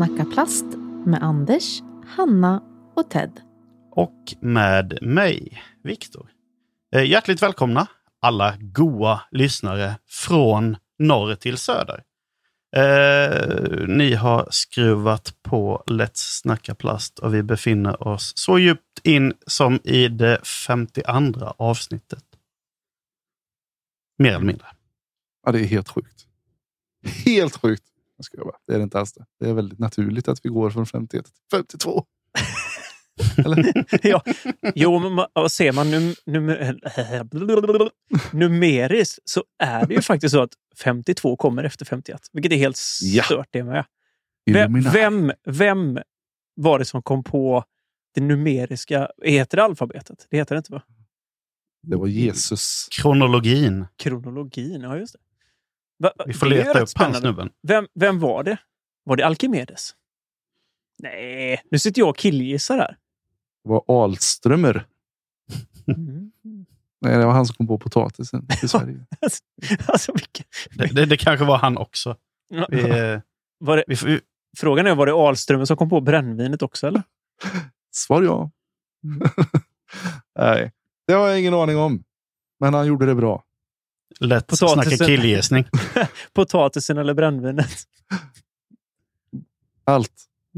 Snacka plast med Anders, Hanna och Ted. Och med mig, Viktor. Eh, Hjärtligt välkomna alla goa lyssnare från norr till söder. Eh, ni har skruvat på Let's snacka plast och vi befinner oss så djupt in som i det 52 avsnittet. Mer eller mindre. Ja, det är helt sjukt. Helt sjukt. Jag ska bara. Det är det inte alls det. Det är väldigt naturligt att vi går från 51 till 52. Eller? ja. Jo, men och ser man num num numeriskt så är det ju faktiskt så att 52 kommer efter 51. Vilket är helt Ja. stört det med. Vem, vem, vem var det som kom på det numeriska... Heter det alfabetet? Det heter det inte va? Det var Jesus. Kronologin. Kronologin, ja just det. Va, va, Vi får leta upp han spännande. snubben. Vem, vem var det? Var det Alkimedes? Nej, nu sitter jag och killgissar här. Det var Alströmer. Mm. Nej, det var han som kom på potatisen i Sverige. alltså, vilken... Det, det, det kanske var han också. Vi, eh, Var det, vi, frågan är, var det Alströmer som kom på brännvinet också? Eller? Svar ja. Nej, det har jag ingen aning om. Men han gjorde det bra. Lätt Potatisen. snacka killgissning. Potatisen eller brännvinet? Allt.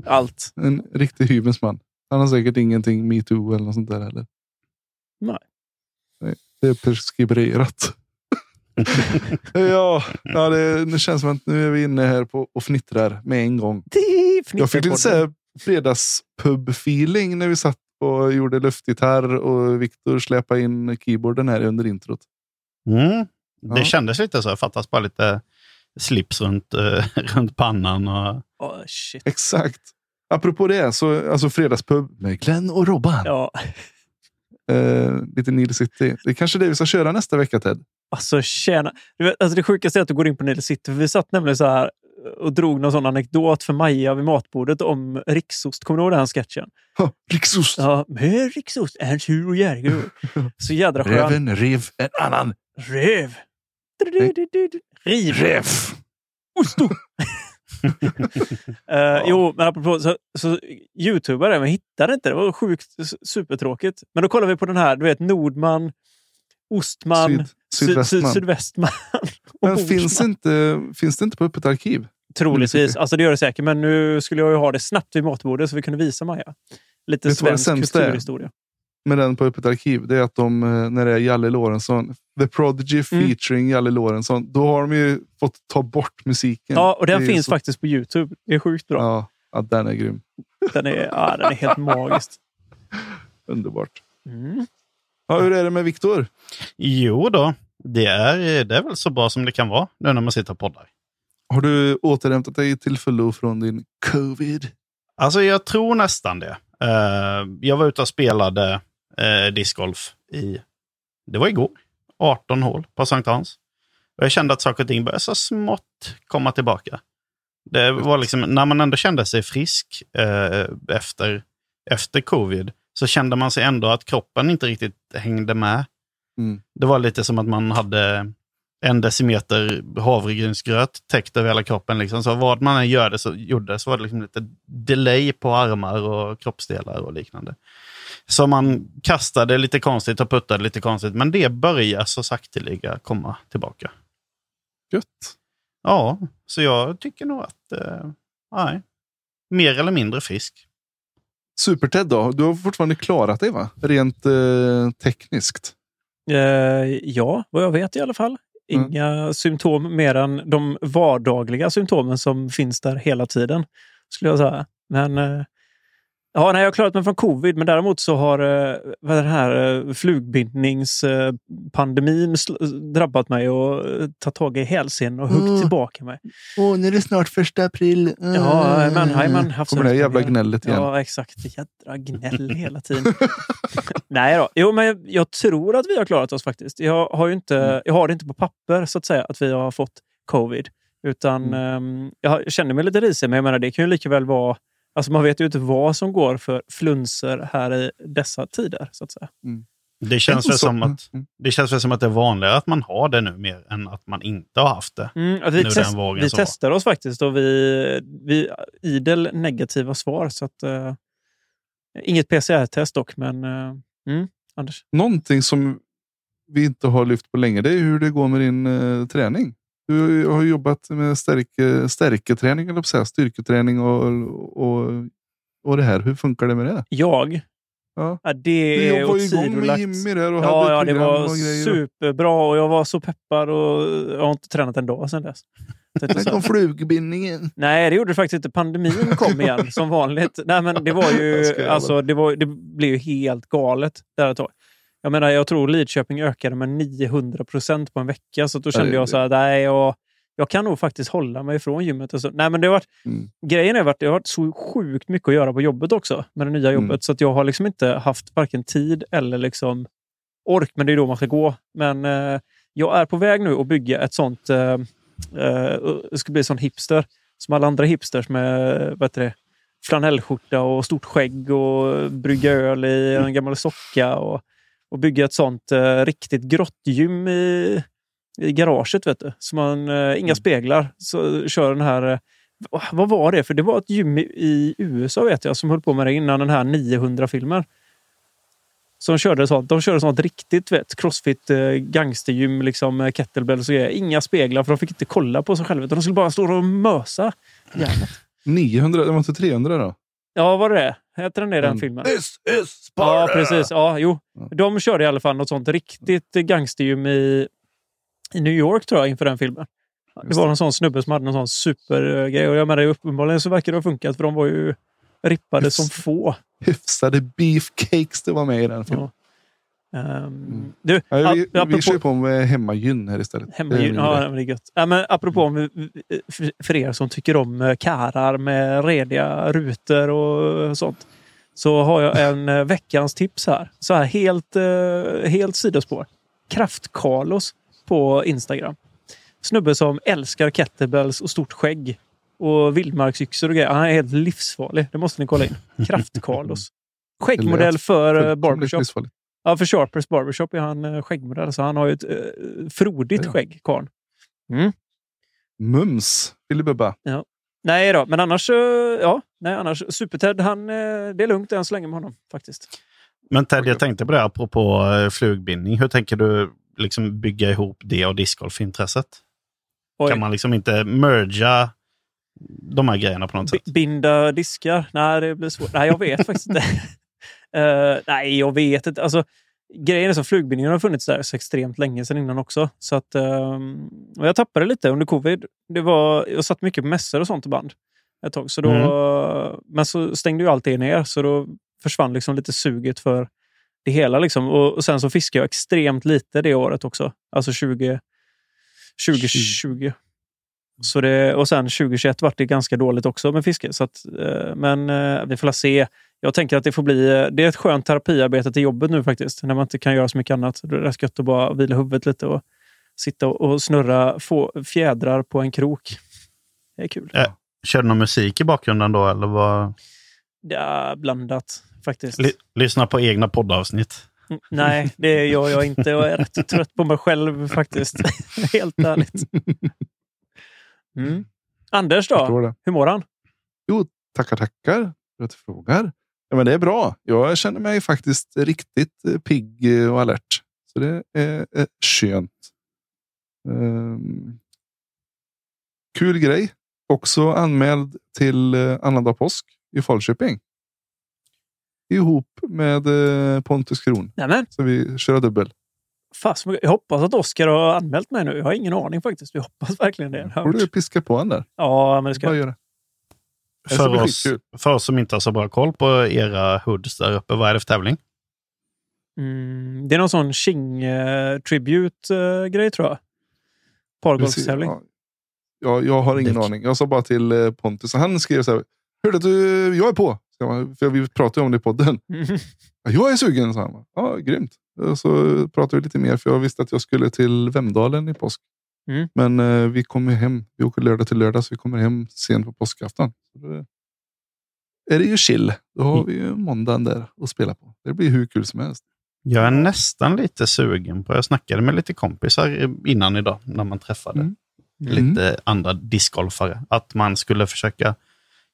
Allt. En riktig hyvens man. Han har säkert ingenting metoo eller något sånt där heller. Nej. Nej, det är preskriberat. ja, ja det, det känns som att nu är vi inne här på och fnittrar med en gång. Jag fick lite så fredagspub-feeling när vi satt och gjorde luftgitarr och Viktor släpade in keyboarden här under introt. Mm. Det Ja. kändes lite så. Fattas bara lite slips runt, eh, runt pannan. Och, Oh, shit. Exakt. Apropå det, så alltså fredagspub med Glenn och Robban. Ja, Eh, lite Nile City. Det är kanske det vi ska köra nästa vecka Ted. alltså tjena. Du vet, alltså, det sjukaste är att du går in på Nile City. För vi satt nämligen så här och drog någon sån anekdot för Maja vid matbordet om riksost. Kommer du ihåg den sketchen? Ha, Riksost! Ja, med riksost är en sur och järig. Så jädra skön. Räven rev en annan Röv. Riv. räv. Osto. Eh, Jo, men apropå så, så youtubare, men hittade inte. Det var sjukt supertråkigt. Men då kollar vi på den här, du vet Nordman, Ostman, Syd, sy- sydvästman. sy- Sydvästman. och Men finns inte, finns det inte på öppet arkiv? Troligtvis. Alltså det gör det säkert. Men nu skulle jag ju ha det snabbt vid matbordet så vi kunde visa Maja. Lite svensk kulturhistoria. Med den på öppet arkiv, det är att de, eh, när det är Jalle Lorentzon, The Prodigy Mm. featuring Jalle Lorentzon, då har de ju fått ta bort musiken. Ja, och den Det finns så- faktiskt på Youtube. Det är sjukt bra. Ja, ja, den är grym. Den, är, ja, den är helt magisk. Underbart. Mm. Ja, hur är det med Viktor? jo då, det är, det är väl så bra som det kan vara nu när man sitter och poddar. Har du återhämtat dig till fullo från din covid? Alltså jag tror nästan det. Eh, jag var ute och spelade uh, discgolf i, det var igår, 18 hål på Sankt Hans. Och jag kände att saker och ting började så smått komma tillbaka. Det var liksom, när man ändå kände sig frisk eh, efter, efter covid, så kände man sig ändå att kroppen inte riktigt hängde med. Mm. Det var lite som att man hade en decimeter havregrynsgröt täckt över hela kroppen. Liksom. Så vad man än gör det så, gjorde så var det liksom lite delay på armar och kroppsdelar och liknande. Så man kastade lite konstigt och puttade lite konstigt, men det börjar så sakteliga komma tillbaka. Gött. Ja, så jag tycker nog att, eh, nej, mer eller mindre frisk. Super-Ted då? Du har fortfarande klarat dig va? Rent eh, tekniskt. Eh, ja, vad jag vet i alla fall. Mm. Inga symptom mer än de vardagliga symptomen som finns där hela tiden. Skulle jag säga. Men eh, ja, nej, jag har klarat mig från covid, men däremot så har eh, vad är den här eh, flugbindningspandemin sl- drabbat mig och eh, tagit tag i hälsen och huggit Mm. tillbaka mig. Åh, nu är det snart första april. Ja, men, jajamän, haft Kommer det jävla gnället igen. Ja, exakt. Jädra gnäll hela tiden. Nej då. Jo, men jag, jag tror att vi har klarat oss faktiskt. Jag har, ju inte, Mm. jag har det inte på papper så att säga att vi har fått covid. Utan Mm. ehm, jag känner mig lite risig, men jag menar, det kan ju lika väl vara... Alltså man vet ju inte vad som går för flunser här i dessa tider. så att säga. Det känns, väl som att, Mm. det känns väl som att det är vanligare att man har det nu mer än att man inte har haft det. Mm, att vi Nu test, vi testar oss faktiskt och vi, vi idel negativa svar. Så att, eh, inget PCR-test dock, men eh, mm, Anders? Någonting som vi inte har lyft på länge, det är hur det går med din eh, träning. Du har jobbat med stärke, stärketräning, eller säga, styrketräning och, och, och det här. Hur funkar det med det? Jag? Ja. Ja, det Du ju igång med. Jimmy där och Ja, hade ja, det var och superbra och jag var så peppad och jag har inte tränat en dag sedan dess. Så. kom flugbindningen. Nej, det gjorde det faktiskt inte. Pandemin kom igen som vanligt. Nej, men det var ju, alltså, det, var, det blev ju helt galet där ett tag. Jag menar, jag tror Lidköping ökade med 900 procent på en vecka. Så då kände jag så här, nej, jag, jag kan nog faktiskt hålla mig ifrån gymmet. Och så. Nej, men det har varit, Mm. Grejen är att det har varit så sjukt mycket att göra på jobbet också, med det nya jobbet. Mm. Så att jag har liksom inte haft varken tid eller liksom ork, men det är då man ska gå. Men eh, jag är på väg nu att bygga ett sånt, eh, eh, det ska bli en sån hipster, som alla andra hipsters med vad heter det, flanellskjorta och stort skägg och brygga öl i en gammal socka och, och bygga ett sånt eh, riktigt grottgym i, i garaget. Vet du. Så man, eh, inga speglar. Så kör den här eh, vad- var det? För det var ett gym i, i USA vet jag som höll på med det innan den här 900-filmen. Som körde sånt. De körde sånt riktigt vet, crossfit eh, gangstergym, liksom, med kettlebells och grejer. Inga speglar för de fick inte kolla på sig själva. De skulle bara stå och mösa järnet. 900, det var inte 300 då? Ja, var det det? Heter den det i den filmen? This is Ja, Sparta! precis. Ja, jo. Ja. De körde i alla fall något sånt riktigt gangstergym i, i New York tror jag inför den filmen. Det var någon sån snubbe som hade någon sån supergrej. Och jag menar, uppenbarligen så verkar det ha funkat för de var ju rippade Just. som få. Hyfsade beefcakes det var med i den filmen. Ja. Mm. Du, Ja, vi, ap- vi apropå, kör på med hemmagyn här istället. Min Ja, det är gött. Ja, men apropå om, för- er som tycker om eh, karar med rediga rutor och sånt. Så har jag en eh, veckans tips här. Så här helt, eh, helt sidospår. Kraft-Carlos på Instagram. Snubbe som älskar kettlebells och stort skägg. Och vildmarksyxor och grejer. Han är helt livsfarlig. Det måste ni kolla in. Kraft-Carlos. Skäggmodell för barbershop. Ja, för Sharpers Barbershop är han eh, skäggmodell. Så han har ju ett eh, frodigt Ja. skägg, karln. Mums, Filibubba. Nej då, men annars, eh, ja, nej, annars Super-Ted, han, eh, det är lugnt än så länge med honom faktiskt. Men Ted, jag tänkte på det apropå flugbindning. Hur tänker du liksom bygga ihop det och discgolfintresset? Oj. Kan man liksom inte merga de här grejerna på något sätt? B- binda diskar? Nej, det blir svårt. Nej, jag vet faktiskt inte. Eh, nej, jag vet inte. Alltså, grejen är så flugbindningen har funnits där så extremt länge sedan innan också. Så att, ehm, och jag tappade lite under covid. Det var, jag satt mycket på mässor och sånt i band ett tag. Så då, Men så stängde ju allt det ner, så då försvann liksom lite suget för det hela. Liksom. Och, och sen så fiskade jag extremt lite det året också. Alltså 20, 2020. Så det, och sen 2021 vart det ganska dåligt också med fiske. Så att, eh, men eh, vi får se. Jag tänker att det får bli eh, det är ett skönt terapiarbete till jobbet nu faktiskt. När man inte kan göra så mycket annat. Det är rätt gött att bara vila huvudet lite och sitta och, snurra få fjädrar på en krok. Det är kul. Ja. Kör du någon musik i bakgrunden då? Eller vad? Det är blandat faktiskt. Ly- lyssna på egna poddavsnitt. Mm, Nej, det gör jag inte. Jag är rätt trött på mig själv faktiskt. Helt ärligt. Mm. Anders då? Hur mår han? Tackar, tackar för att du frågar. Ja, men det är bra. Jag känner mig faktiskt riktigt eh, pigg eh, och alert. Så det är eh, skönt. Ehm, kul grej. Också anmäld till annandag påsk i Falköping. Ihop med Pontus Kron. Nämen, Så vi kör dubbel. fast, jag hoppas att Oskar har anmält mig nu. Jag har ingen aning faktiskt. Vi hoppas verkligen det. Får du piska på han där. Ja, men det ska jag. göra. Det För oss, för oss som inte har så bra koll på era hoods där uppe, vad är det för tävling? Mm, det är någon sån Ching-tribute-grej tror jag. Pargolfstävling. Ja, ja, jag har ingen Däck. aning. Jag sa bara till eh, Pontus. Han skrev så här. Hörde du, jag är på. För vi pratade ju om det i podden. Mm. Ja, jag är sugen, sa han. Ja, grymt. Och Så pratade vi lite mer, för jag visste att jag skulle till Vemdalen i påsk. Mm. Men eh, vi kommer hem. Vi åker lördag till lördag, så vi kommer hem sent på påskafton. Så då är det ju chill. Då har Mm. vi ju måndagen där att spela på. Det blir hur kul som helst. Jag är nästan lite sugen på, jag snackade med lite kompisar innan idag när man träffade Mm. lite andra discgolfare, att man skulle försöka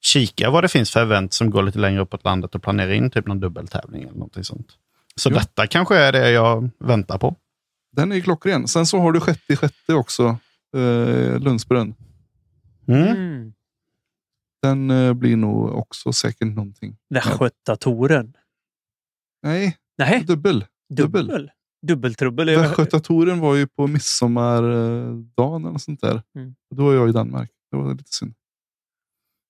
kika vad det finns för event som går lite längre uppåt landet och planera in typ någon dubbeltävling eller någonting sånt. Så Ja. detta kanske är det jag väntar på. Den är ju klockren. Sen så har du sjätte i sjätte också. Eh, Lundsbrunn. Mm. Mm. Den eh, blir nog också säkert någonting. Västgötatoren. Nej, Nej, dubbel. dubbel. dubbel. Dubbeltrubbel. Västgötatoren var ju på midsommardagen eller sånt där. Mm. Då var jag i Danmark. Det var lite synd.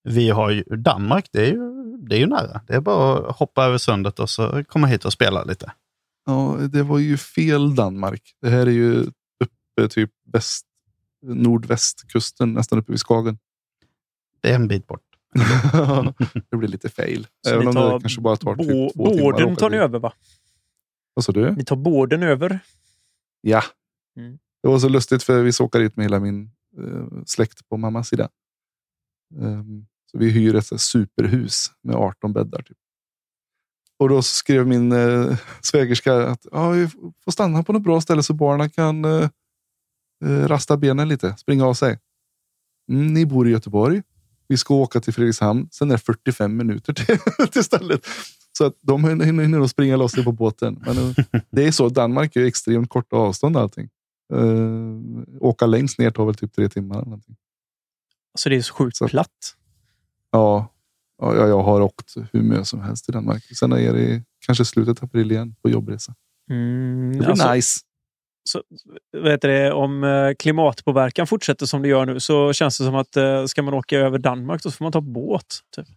Vi har ju Danmark, det är ju, det är ju nära. Det är bara att hoppa över sundet och så komma hit och spela lite. Ja, det var ju fel Danmark. Det här är ju uppe typ väst, nordvästkusten, nästan uppe vid Skagen. Det är en bit bort. det blir lite fail. Så Även om det kanske bara tar typ två Båden tar ni över va? Vad sa du? Ni tar båden över. Ja. Mm. Det var så lustigt för vi åka dit med hela min eh, släkt på mammas sida. Ehm, så vi hyr ett så superhus med 18 bäddar. Typ. Och då skrev min eh, svägerska att ja, vi får stanna på något bra ställe så barnen kan eh, eh, rasta benen lite, springa av sig. Mm, ni bor i Göteborg. Vi ska åka till Fredrikshamn. Sen är det 45 minuter till, till stället. Så att de hinner, hinner springa loss på båten. Men eh, det är så. Danmark är extremt korta avstånd allting. Uh, åka längst ner tar väl typ tre timmar. Eller någonting. Så det är så sjukt Så- platt. Ja, ja, ja, jag har åkt hur mycket som helst i Danmark. Sen är det kanske slutet av april igen på jobbresa. Mm, Det blir alltså, nice. så, vet det, om eh, klimatpåverkan fortsätter som det gör nu så känns det som att eh, ska man åka över Danmark då får man ta båt. Typ.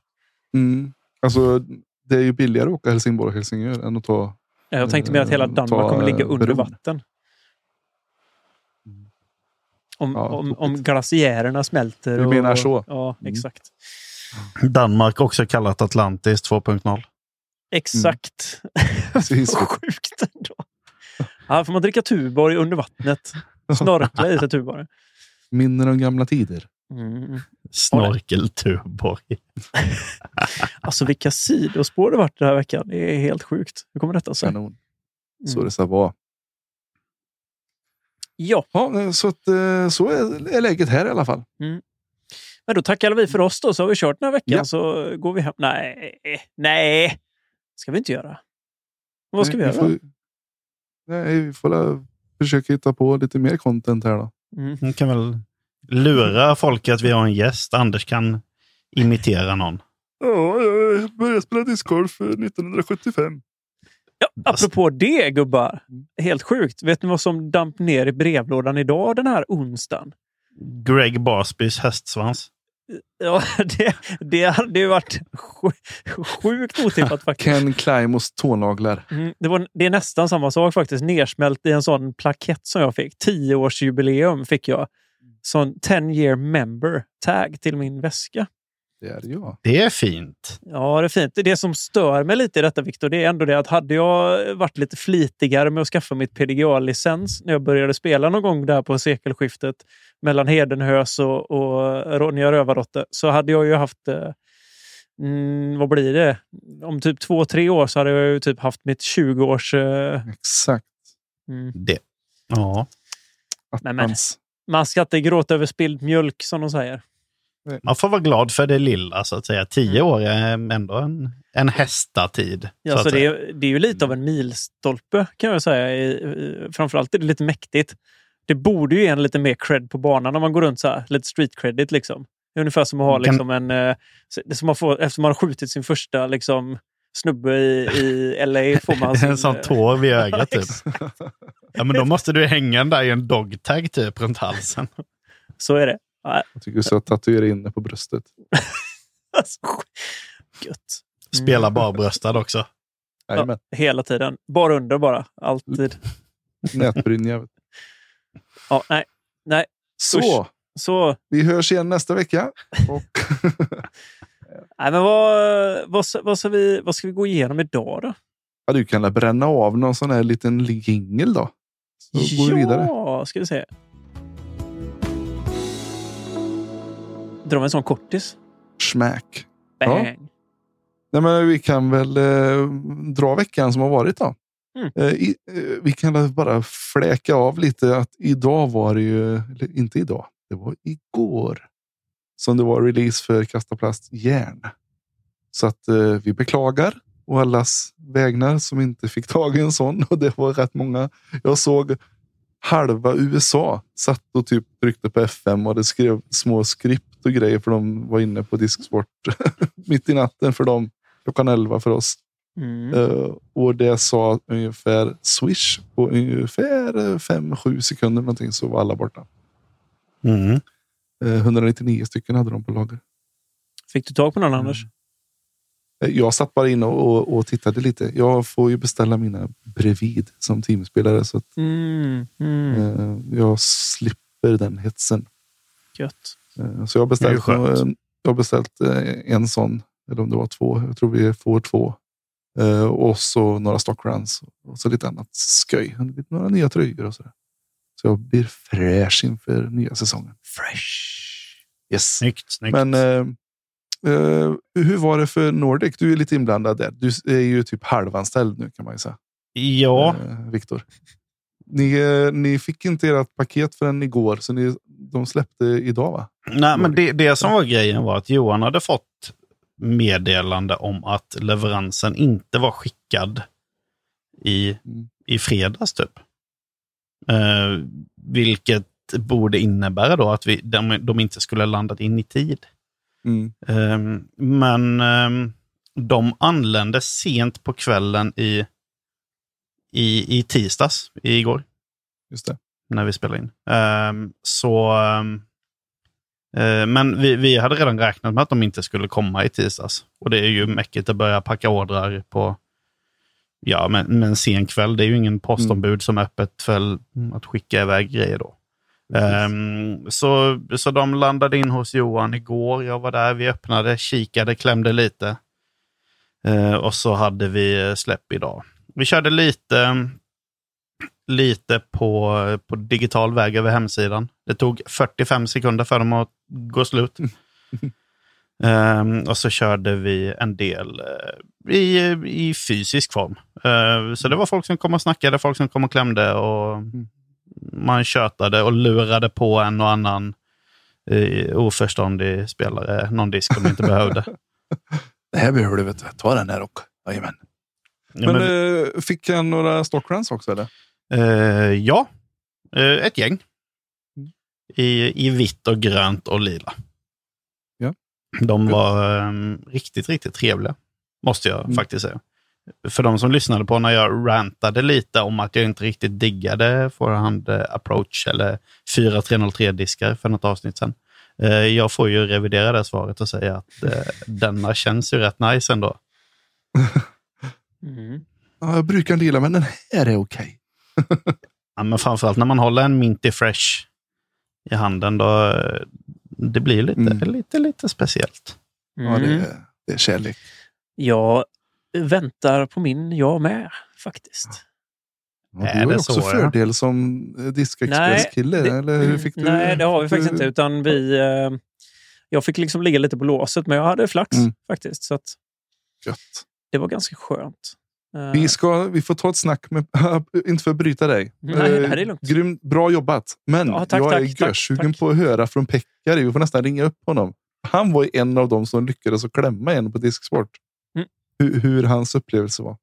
Mm. Alltså, det är ju billigare att åka Helsingborg och Helsingör än att ta... Jag tänkte mer att hela Eh, Danmark ta, kommer ligga under bron. vatten. Om, Ja, om, om glaciärerna smälter. Du och, menar så? Ja, Mm. Danmark också kallat Atlantis 2.0. Exakt. Precis. Sjukt ändå. Här får man dricka Tuborg under vattnet. Snorkla i sig Tuborg. Minnen om gamla tider. Mm. Snorkeltuborg. Alltså vilka sidospår det varit den här veckan. Det är helt sjukt. Hur kommer detta sig? Kanon. Så Mm. det ska vara. Ja, Ja, så, att, eh, så är är läget här i alla fall. Men då tackar vi för oss då. Så har vi kört den här veckan Ja. så går vi hem. Nej, nej. ska vi inte göra. Vad ska vi Nej, göra? Får, nej, vi får försöka hitta på lite mer content här då. Mm. Man kan väl lura folk att vi har en gäst. Anders kan imitera någon. Ja, jag började spela discgolf 1975. Ja, apropå det gubbar. Mm. Helt sjukt. Vet ni vad som damp ner i brevlådan idag den här onsdagen? Greg Barsbys hästsvans. Ja, det, det hade ju varit sj- sjukt otippat faktiskt. Ken Climus tånaglar. Mm, det, var, det är nästan samma sak faktiskt. Nersmält i en sån plakett som jag fick. Tioårsjubileum fick jag. Sån 10 year member tag till min väska. Det är jag. Det är fint. Ja, det är fint. Det som stör mig lite i detta, Viktor, det är ändå det att hade jag varit lite flitigare med att skaffa mitt PDGA-licens när jag började spela någon gång där på sekelskiftet mellan Hedenhös och, och Ronja Rövardotter så hade jag ju haft eh, Mm, vad blir det? Om typ två, tre år så hade jag ju typ haft mitt 20-års... Eh, Exakt. mm. Det. Ja. Nej, men- Attans. Man ska inte gråta över spilld mjölk som de säger. Man får vara glad för det lilla, så att säga. Tio år är ändå en, en hästatid. Ja, så så det, är, det är ju lite av en milstolpe kan jag säga. Framförallt är det lite mäktigt. Det borde ju ge en lite mer cred på banan när man går runt så här. Lite street credit liksom. Ungefär som att ha Kan- liksom en... eh, som att få, eftersom man har skjutit sin första liksom, snubbe i, i LA får man sin... en sån eh, tår vid ögat typ. Ja, men då måste du hänga den där i en dogtag typ runt halsen. Så är det. Nej, Jag tycker så att tatuera inne på bröstet. Alltså, gött. Spela barbröstad också. Jajamän. Hela tiden. Bara under bara. Alltid. Nätbrynja. du. Ja, nej. Nej. Så, Så, vi hörs igen nästa vecka. Och nej men vad, vad, ska- vad, ska vi, vad ska vi gå igenom idag då? ja, du kan bränna av någon sån här liten jingel då. Så går vi vidare. Ja, ska vi se. Drar vi en sån kortis? Smack. Bang. Nej, men vi kan väl eh, dra veckan som har varit då. Mm. Eh, i, eh, vi kan bara fläka av lite att idag var det ju, eller inte idag, det var igår som det var release för Kasta Plast Järn. Så att eh, vi beklagar och allas vägnar som inte fick tag i en sån. Och det var rätt många. Jag såg halva USA satt och typ tryckte på FM och det skrev små skript och grejer för de var inne på disksport mitt i natten för dem. Klockan 11 för oss. Mm. Eh, och det sa ungefär swish på ungefär 5-7 sekunder någonting så var alla borta. Mm. Eh, 199 stycken hade de på lager. Fick du tag på någon Anders? Eh, Jag satt bara in och, och, och tittade lite. Jag får ju beställa mina bredvid som teamspelare så att Mm. Mm. eh, jag slipper den hetsen. Gött. Eh, så jag har beställt, eh, jag har beställt eh, en sån, eller om det var två. Jag tror vi får två. Och så några stockruns och så lite annat. Lite- Några nya tröjor och så. där. Så jag blir fräsch inför nya säsongen. Fresh. Yes. Snyggt, snyggt. Men eh, hur var det för Nordic? Du är lite inblandad där. Du är ju typ halvanställd nu kan man ju säga. ja, Eh, Viktor. Ni, eh, ni fick inte ert paket förrän igår, så ni, de släppte idag va? nej, men det, det som var grejen var att Johan hade fått meddelande om att leveransen inte var skickad i, Mm. i fredags typ. Eh, vilket borde innebära då att vi, de, de inte skulle landat in i tid. Mm. Ehm, men ehm, de anlände sent på kvällen i, i, i tisdags, igår, Just det. när vi spelade in. Ehm, så, ehm, eh, men vi, vi hade redan räknat med att de inte skulle komma i tisdags. Och det är ju mäckigt att börja packa ordrar på ja, men, men en sen kväll. Det är ju ingen postombud som är öppet för att skicka iväg grejer då. Ehm, så, så de landade in hos Johan igår. Jag var där, vi öppnade, kikade, klämde lite. Eh, och så hade vi släpp idag. Vi körde lite, lite på, på digital väg över hemsidan. Det tog 45 sekunder för dem att gå slut. Ehm, och så körde vi en del eh, i, i fysisk form. Eh, så det var folk som kom och snackade, folk som kom och klämde och man tjötade och lurade på en och annan eh, oförståndig spelare någon disk de inte behövde. Det här behöver du, vet du. Ta den här och. Jajamän. Men, men, eh, fick han några stockruns också eller? eh, ja, eh, ett gäng. Mm. I, I vitt och grönt och lila. Ja. De var eh, riktigt, riktigt trevliga. Måste jag Mm. faktiskt säga. För de som lyssnade på när jag rantade lite om att jag inte riktigt diggade forehand eh, approach eller 4303-diskar för något avsnitt sen. Eh, jag får ju revidera det svaret och säga att denna känns ju rätt nice ändå. Mm. Ja, jag brukar inte gilla, men den här är okej. Ja, men framförallt när man håller en Minty Fresh i handen, då eh, det blir lite, Mm. lite, lite speciellt. Ja, det, Mm. är- det är kärlek. Jag väntar på min jag med faktiskt. Ja, Är du har också så, ja? fördel som eh, diskexpresskille. Eller hur fick du? Nej, det har vi faktiskt du- inte. Utan vi, eh, jag fick liksom ligga lite på låset, men jag hade flax Mm. faktiskt. Så att Gött. Det var ganska skönt. Eh, Vi, ska, vi får ta ett snack med, inte för att bryta dig. Nej, nej, Eh, det är lugnt. Grym, bra jobbat. Men Ja, tack, jag tack, är görsugen på att höra från Pekkari. Vi får nästan ringa upp honom. Han var en av dem som lyckades att klämma en på disksport. Mm. Hur, hur hans upplevelse var.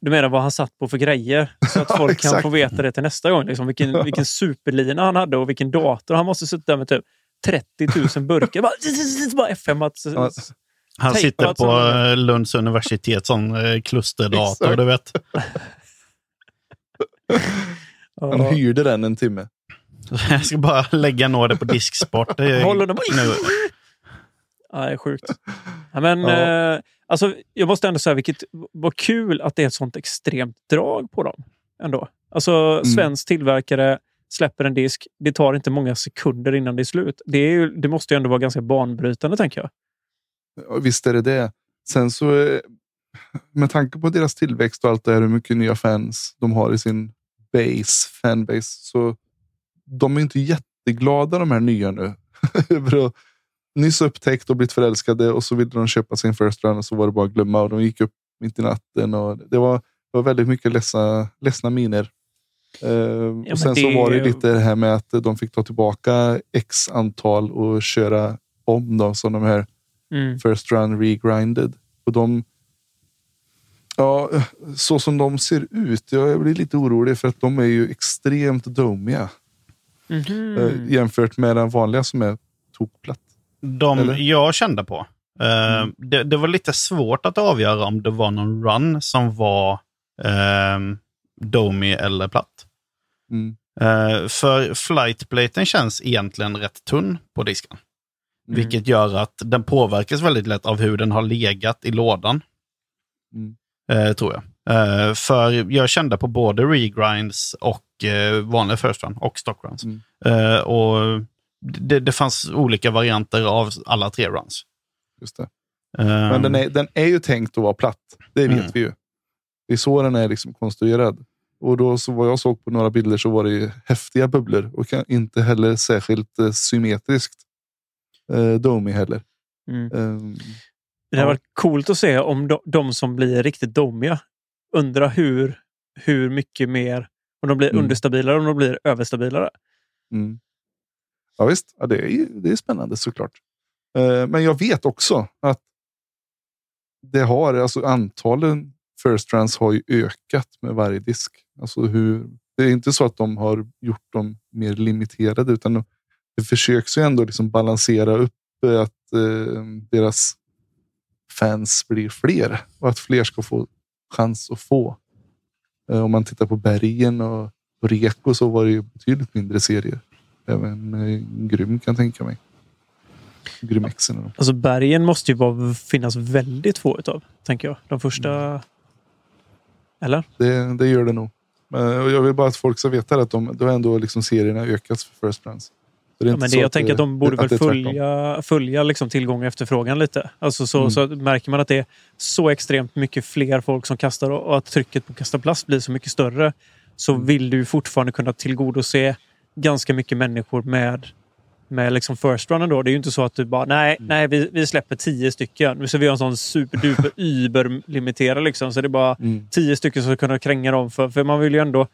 Du menar vad han satt på för grejer? Så att folk kan få veta det till nästa gång. Liksom, vilken, vilken superlina han hade och vilken dator. Han måste suttit där med typ 30 000 burkar. Bara, bara FM att... Han sitter på som- Lunds universitet som eh, klusterdator, du vet. Han hyrde den en timme. Jag ska bara lägga det på disksport. Håller de... nu, Ja, det är sjukt. Ja, men, Ja. eh, alltså, jag måste ändå säga, vilket, vad kul att det är ett sånt extremt drag på dem. Ändå. Alltså, Mm. svensk tillverkare släpper en disk. Det tar inte många sekunder innan det är slut. Det, är ju, det måste ju ändå vara ganska banbrytande, tänker jag. Ja, Visst är det det. Sen så, eh, med tanke på deras tillväxt och allt det här, hur mycket nya fans de har i sin base, fanbase, så de är inte jätteglada de här nya nu. Över att nyss upptäckt och blivit förälskade och så ville de köpa sin first run och så var det bara att glömma och de gick upp mitt i natten. Och det var var väldigt mycket ledsna, ledsna miner. Eh, men och sen det- så var det lite det här med att de fick ta tillbaka x antal och köra om dem som de här Mm. First Run Regrinded. Och de, ja, så som de ser ut, jag blir lite orolig för att de är ju extremt domiga Mhm. eh, jämfört med den vanliga som är tokplatt. De Eller? jag kände på. Eh, det, det var lite svårt att avgöra om det var någon run som var eh, domy eller platt. Mm. Eh, för flightplaten känns egentligen rätt tunn på disken. Mm. Vilket gör att den påverkas väldigt lätt av hur den har legat i lådan. Mm. Eh, tror jag. Eh, för jag kände på både regrinds och eh, vanliga first run och stock runs. Mm. Eh, och det, det fanns olika varianter av alla tre runs. Just det. Eh, Men den är, den är ju tänkt att vara platt. Det vet Mm. vi ju. Det är så den är liksom konstruerad. Och då så vad jag såg på några bilder så var det ju häftiga bubblor och inte heller särskilt eh, symmetriskt. Eh, domy heller. Mm. Ehm, Det hade Ja. varit coolt att se om de, de som blir riktigt domiga undrar hur, hur mycket mer, om de blir Mm. understabilare om de blir överstabilare. Mm. Ja visst, ja, det, är, det är spännande såklart. Eh, men jag vet också att det har, alltså antalen first runs har ju ökat med varje disk. Alltså hur, det är inte så att de har gjort dem mer limiterade utan det försöks ju ändå liksom balansera upp eh, att eh, deras fans blir fler och att fler ska få chans att få. Eh, om man tittar på bergen och, och Reko så var det ju betydligt mindre serier. Även eh, Grym kan jag tänka mig. Grym Xen och de. Alltså bergen måste ju vara, finnas väldigt få utav, tänker jag. De första... Mm. Eller? Det, det gör det nog. Men och jag vill bara att folk ska veta att de, då har ändå liksom serierna ökats för First Runs. Så det Ja, men så det, jag tänker att de borde att väl följa, följa liksom tillgång och efterfrågan lite. Alltså så, Mm. så märker man att det är så extremt mycket fler folk som kastar och att trycket på att kasta plast blir så mycket större. Så Mm. vill du fortfarande kunna tillgodose ganska mycket människor med, med liksom first runnen då. Det är ju inte så att du bara, nej, Mm. nej vi, vi släpper tio stycken. Ska vi göra en sån superduper überlimiterad liksom. Så det är bara Mm. tio stycken som ska kunna kränga dem. För, för man vill ju ändå...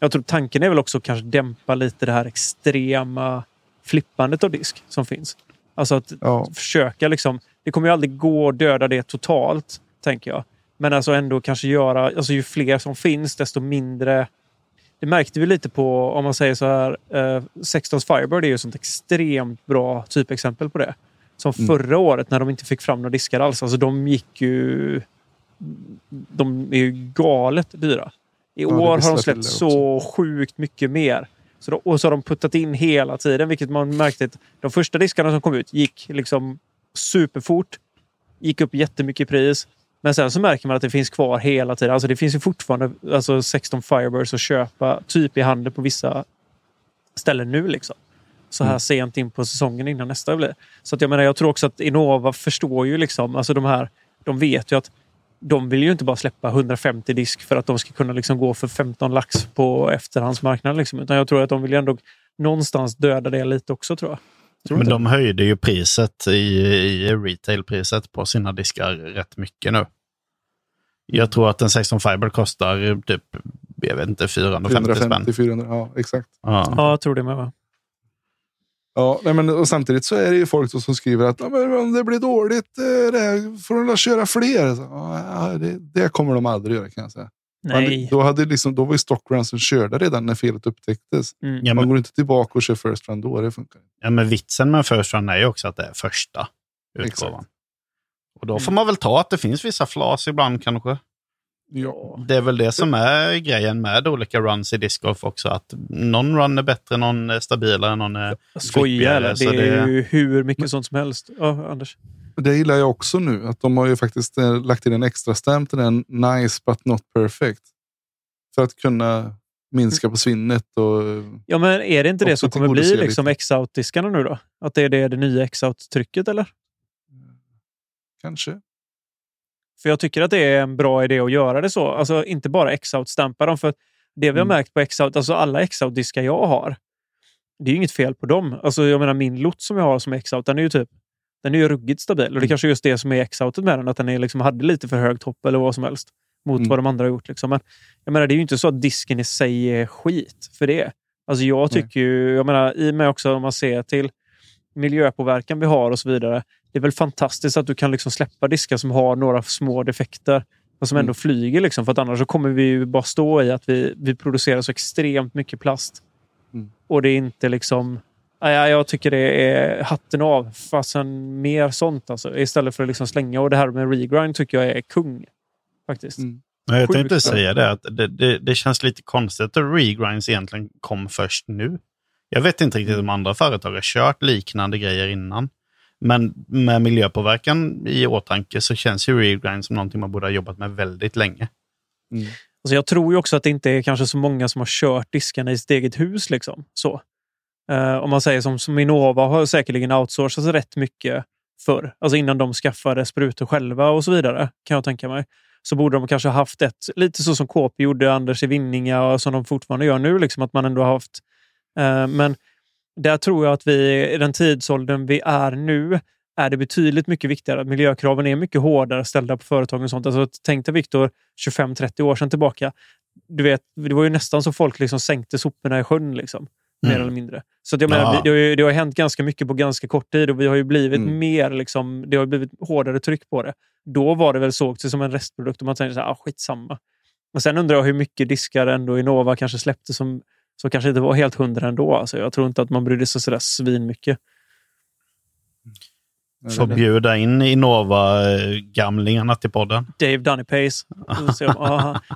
Jag tror tanken är väl också kanske dämpa lite det här extrema flippandet av disk som finns. Alltså att Ja. försöka liksom... Det kommer ju aldrig gå att döda det totalt, tänker jag. Men alltså ändå kanske göra... Alltså ju fler som finns, desto mindre... Det märkte vi lite på, om man säger så här, eh, 16s Firebird är ju ett sånt extremt bra typexempel på det. Som Mm. förra året när de inte fick fram några diskar alls. Alltså de gick ju... De är ju galet dyra. I det år har de släppt så sjukt mycket mer. Så då, och så har de puttat in hela tiden, vilket man märkte att de första diskarna som kom ut gick liksom superfort. Gick upp jättemycket i pris. Men sen så märker man att det finns kvar hela tiden. Alltså det finns ju fortfarande alltså 16 Firebirds att köpa typ i handeln på vissa ställen nu. liksom. Så här Mm. sent in på säsongen innan nästa blir. Så att jag menar, jag tror också att Innova förstår ju liksom, alltså de här, de vet ju att de vill ju inte bara släppa 150 disk för att de ska kunna liksom gå för 15 lax på efterhandsmarknaden. Liksom. Utan jag tror att de vill ju ändå någonstans döda det lite också tror jag. Tror Men de höjde ju priset i, i retailpriset på sina diskar rätt mycket nu. Jag tror att en 16 Fiber kostar typ, jag vet inte, 450 spänn. 450, 400, ja exakt. Ja. Ja, jag tror det med. Va? Ja, nej, men, och samtidigt så är det ju folk som skriver att "Ja, men om det blir dåligt eh, det här, får de köra fler. Så, ja, det, det kommer de aldrig göra kan jag säga. Nej. Då, hade liksom, då var ju stockrunsen körda redan när felet upptäcktes. Mm. Ja, Man men, går inte tillbaka och kör first run då. Det funkar inte. ja, men vitsen med First Run är ju också att det är första utgåvan. Exakt. Och då får man väl ta att det finns vissa flas ibland kanske. Ja. Det är väl det som är grejen med olika runs i discgolf också. Att någon run är bättre, någon är stabilare, någon är... Skoja flippigare, eller? Det så är det- ju hur mycket sånt som helst. Ja, Anders? Det gillar jag också nu. Att de har ju faktiskt eh, lagt in en extra stamp till den nice but not perfect. För att kunna minska på svinnet och Ja, men är det inte det som kommer bli liksom. X-out-diskarna nu då? Att det är det, det nya X-out-trycket eller? kanske. För jag tycker att det är en bra idé att göra det så. Alltså inte bara X-out-stampa dem. För det vi har Mm. märkt på X-out, alltså alla X-out-diskar jag har, det är ju inget fel på dem. Alltså jag menar min lott som jag har som X-out, den är ju typ den är ju ruggigt stabil. Och det Mm. kanske är just det som är X-outet med den, att den är liksom, hade lite för hög topp eller vad som helst. mot Mm. vad de andra har gjort. Liksom. Men jag menar, det är ju inte så att disken i sig är skit för det. Alltså jag Nej. tycker ju, jag menar, i och med också om man ser till miljöpåverkan vi har och så vidare. Det är väl fantastiskt att du kan liksom släppa diskar som har några små defekter och som ändå Mm. flyger. Liksom, för att annars så kommer vi ju bara stå i att vi, vi producerar så extremt mycket plast. Mm. Och det är inte liksom... Ja, ja, jag tycker det är hatten av. Fasen mer sånt alltså. Istället för att liksom slänga. Och det här med regrind tycker jag är kung. Faktiskt. Mm. Jag Sjukt tänkte bra. säga det, att det, det, det känns lite konstigt att regrinds egentligen kom först nu. Jag vet inte riktigt om andra företag har kört liknande grejer innan. Men med miljöpåverkan i åtanke så känns ju regrind som någonting man borde ha jobbat med väldigt länge. Mm. Alltså jag tror ju också att det inte är kanske så många som har kört diskarna i sitt eget hus. Liksom. Så. Eh, om man säger som, som Innova har säkerligen outsourcat rätt mycket förr. Alltså innan de skaffade sprutor själva och så vidare, kan jag tänka mig. Så borde de kanske ha haft ett, lite så som KP gjorde, Anders i Vinninga och som de fortfarande gör nu. Liksom, att man ändå har haft. Eh, men där tror jag att vi, i den tidsåldern vi är nu, är det betydligt mycket viktigare. Miljökraven är mycket hårdare ställda på företagen och sånt. Alltså, tänk dig Viktor, 25-30 år sedan tillbaka. Du vet, det var ju nästan så folk liksom sänkte soporna i sjön. Liksom, Mer Mm. eller mindre. Så att jag menar, det, har ju, det har hänt ganska mycket på ganska kort tid och vi har ju blivit Mm. mer, liksom, det har blivit hårdare tryck på det. Då var det väl såg som en restprodukt och man tänkte så här, ah, skitsamma. Men sen undrar jag hur mycket diskar ändå Innova kanske släppte som, som kanske inte var helt hundra ändå. Alltså, jag tror inte att man brydde sig sådär svinmycket. Får bjuda in Innova-gamlingarna till podden. Dave Dunnypace. Det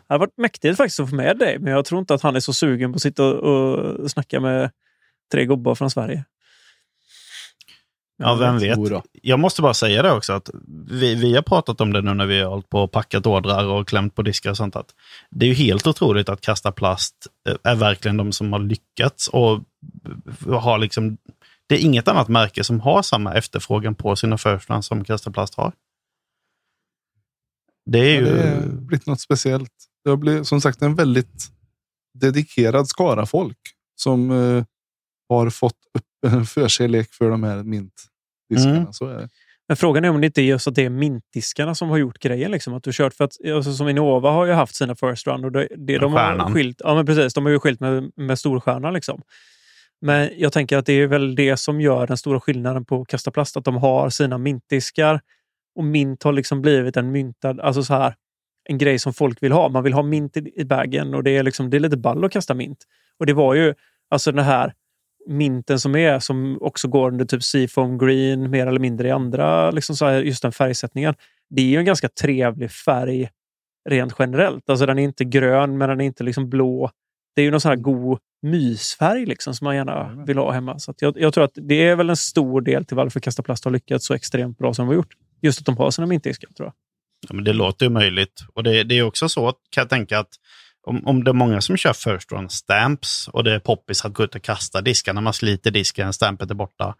hade varit mäktigt faktiskt att få med Dave, men jag tror inte att han är så sugen på att sitta och, och snacka med tre gubbar från Sverige. Ja, vem vet. Jag måste bara säga det också, att vi, vi har pratat om det nu när vi har hållit på och packat ordrar och klämt på diskar och sånt. Att det är ju helt otroligt att Kasta Plast eh, är verkligen de som har lyckats och har liksom... Det är inget annat märke som har samma efterfrågan på sina first runs som Kasta Plast har. Det är Ja, ju... det har blivit något speciellt. Det har blivit som sagt en väldigt dedikerad skara folk som eh, har fått upp en förkärlek för de här mintdiskarna. Mm. Så är det. Men frågan är om det inte är just att det är mintdiskarna som har gjort grejen. Liksom. Att du kört för att, alltså, som Innova har ju haft sina first run och det, det de har skilt, ja, men precis, de har ju skilt med, med storstjärnan. Liksom. Men jag tänker att det är väl det som gör den stora skillnaden på Kasta Plast. Att de har sina mintdiskar och mint har liksom blivit en myntad, alltså så här, en grej som folk vill ha. Man vill ha mint i, i bagen och det är, liksom, det är lite ball att kasta mint. Och det var ju alltså den här minten som är, som också går under typ Seafoam Green, mer eller mindre i andra, liksom så här, just den färgsättningen. Det är ju en ganska trevlig färg rent generellt. Alltså den är inte grön, men den är inte liksom blå. Det är ju någon sån här god mysfärg liksom, som man gärna vill ha hemma. Så jag, jag tror att det är väl en stor del till varför Kasta Plast har lyckats så extremt bra som de har gjort. Just att de har sina mintdiskar, tror jag. Ja, men det låter ju möjligt. Och det, det är också så, att, kan jag tänka, att om, om det är många som kör first run stamps och det är poppis att gå ut och kasta diskarna, man sliter disken, stampet är borta.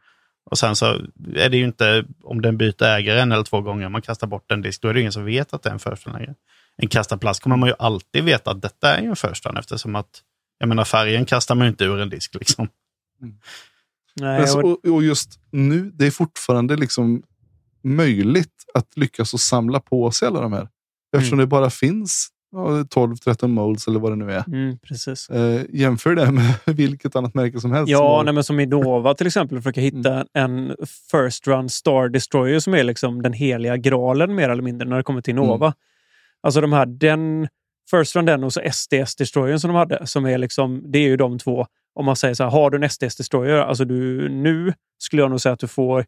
Och sen så är det ju inte, om den byter ägare en eller två gånger, man kastar bort en disk, då är det ingen som vet att det är en first run längre. En kasta plast kommer man ju alltid veta att detta är ju en first run eftersom att, jag menar färgen kastar man ju inte ur en disk liksom. Nej, Men så, och, och, just nu, det är fortfarande liksom möjligt att lyckas och samla på sig alla de här. Eftersom Mm. det bara finns 12-13 molds eller vad det nu är. mm, precis. Eh, jämför det med vilket annat märke som helst. som Ja, har- nej, men som Innova till exempel försöker hitta en First Run Star Destroyer som är liksom den heliga graalen mer eller mindre när det kommer till Innova. Alltså de här, den First Run den och så SDS Destroyer som de hade. Som är liksom, det är ju de två. Om man säger så här, har du en SDS Destroyer, alltså du, nu skulle jag nog säga att du får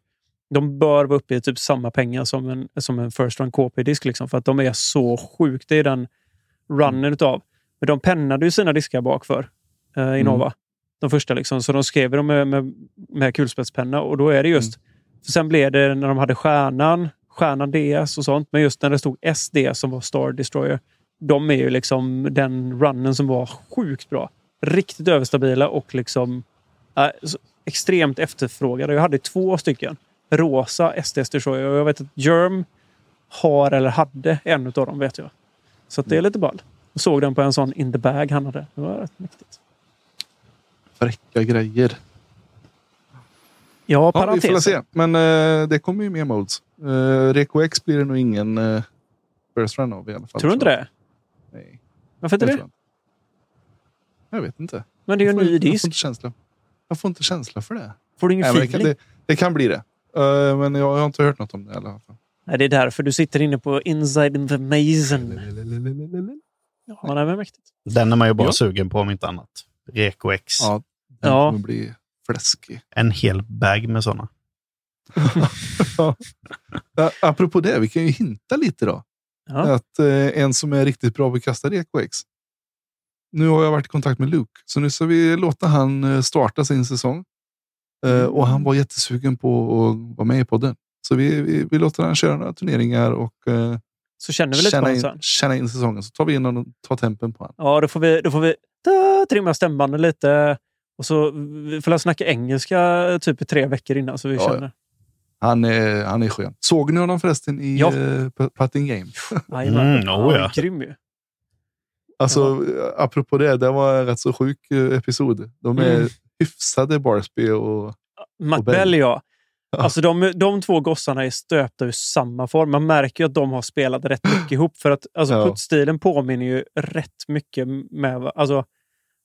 de bör vara uppe i typ samma pengar som en, som en First Run KP-disk. Liksom, för att de är så sjukt i den runnen utav. Men de pennade ju sina diskar bakför, eh, Innova. De första liksom. Så de skrev dem med, med, med kulspetspenna och då är det just... För sen blev det när de hade stjärnan, stjärnan DS och sånt. Men just när det stod SD som var Star Destroyer. De är ju liksom den runnen som var sjukt bra. Riktigt överstabila och liksom äh, extremt efterfrågade. Jag hade två stycken rosa SD Destroyer och jag vet att Germ har eller hade en av dem vet jag. Så att det är lite ball. Jag såg den på en sån in the bag han hade. Det var rätt mäktigt. Fräcka grejer. Ja, Ja, vi får se. Men eh, det kommer ju mer molds. Uh, Reko X blir det nog ingen uh, first run av i alla fall. Tror du inte det? Nej. Varför inte det jag vet inte. Men det är ju en Jag får- ny Jag får disk. inte känsla, jag får inte känsla för det. Får du ingen Nej, men det, kan, feeling? det, det kan bli det. Eh, men jag, jag har inte hört något om det i alla fall. Nej, det är därför du sitter inne på Inside Information. Ja, det är mäktigt. Den är man ju bara Ja. sugen på om inte annat. Reko X. Ja, den Ja. kommer bli fläskig. En hel bag med sådana. Ja, apropå det, vi kan ju hinta lite då. Ja. Att eh, en som är riktigt bra på att kasta RekoX. Nu har jag varit i kontakt med Luke, så nu ska vi låta han starta sin säsong. Eh, och han var jättesugen på att vara med i podden. Så vi, vi, vi låter han köra några turneringar och eh, Så känner vi lite på känna, honom in, sen. känna in säsongen. Så tar vi in och tar tempen på honom. Ja, då får vi, då får vi ta, trimma stämbanden lite. Och så vi får snacka engelska typ i tre veckor innan så vi Ja, känner. Han är, han är skön. Såg ni honom förresten i Ja. eh, P- Putting Game? Jajamän. Mm, oh ja. Grym ju. Alltså, apropå det, det var en rätt så sjuk eh, episod. De är Mm. hyfsade Barsby och Matt Och Bell. Bell, ja. Alltså de, de två gossarna är stöpta ur samma form. Man märker ju att de har spelat rätt mycket ihop. För att alltså, Ja. puttstilen påminner ju rätt mycket med... Alltså,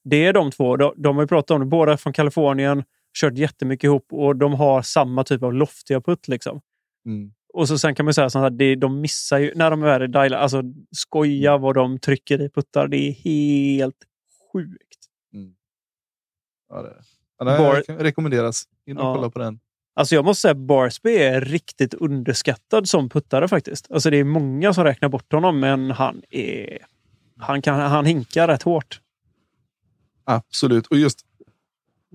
det är de två. De, de har ju pratat om det. Båda från Kalifornien. Kört jättemycket ihop och de har samma typ av loftiga putt. Liksom. mm, Och så sen kan man säga så att det, de missar ju när de är i Alltså skoja vad de trycker i puttar. Det är helt sjukt. ja, det, ja, det Bar- kan rekommenderas. In och Ja. kolla på den. Alltså jag måste säga att Barsby är riktigt underskattad som puttare faktiskt. Alltså det är många som räknar bort honom, men han är... Han, kan, han hinkar rätt hårt. Absolut. Och just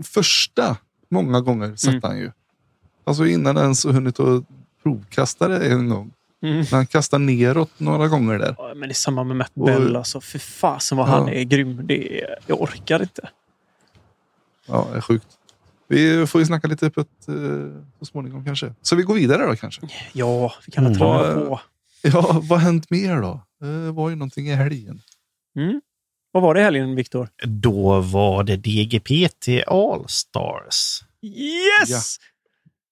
första många gånger satte Mm. han ju. Alltså innan ens hunnit att provkasta det en gång. Mm. Han kastade neråt några gånger där. Ja, Men det är samma med Matt Och- Bell. Alltså, fy fasen vad han Ja. är grym. Det är, jag orkar inte. Ja, det är sjukt. Vi får ju snacka lite på ett, eh, så småningom kanske. Så vi går vidare då kanske. Ja, vi kan Mm. hålla Vad- på. Ja, vad har hänt mer då? Det var ju någonting i helgen. Mm. Vad var det i helgen, Viktor? Då var det DGPT All-Stars Yes!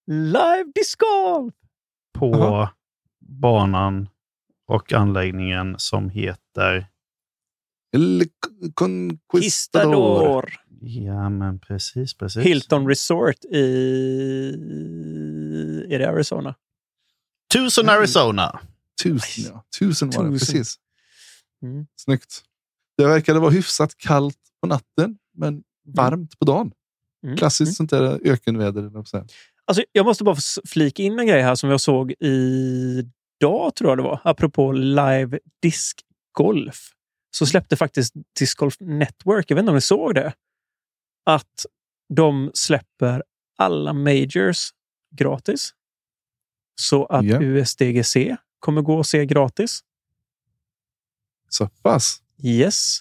Live disc golf! på Aha. banan och anläggningen som heter... El Conquistador. Kistador. Ja, men precis, precis. Hilton Resort i... Är det Arizona? Tucson, Mm. Arizona. Tusen, ja. Tusen var det, precis. Mm. Snyggt. Det verkade vara hyfsat kallt på natten, men varmt på dagen. Mm. Klassiskt sånt där ökenväder. Alltså, jag måste bara flika in en grej här som jag såg idag, tror jag det var. Apropå live discgolf. Så släppte faktiskt Disc Golf Network, jag vet inte om ni såg det, att de släpper alla majors gratis. Så att Ja. USDGC kommer gå att se gratis. Så pass. Yes.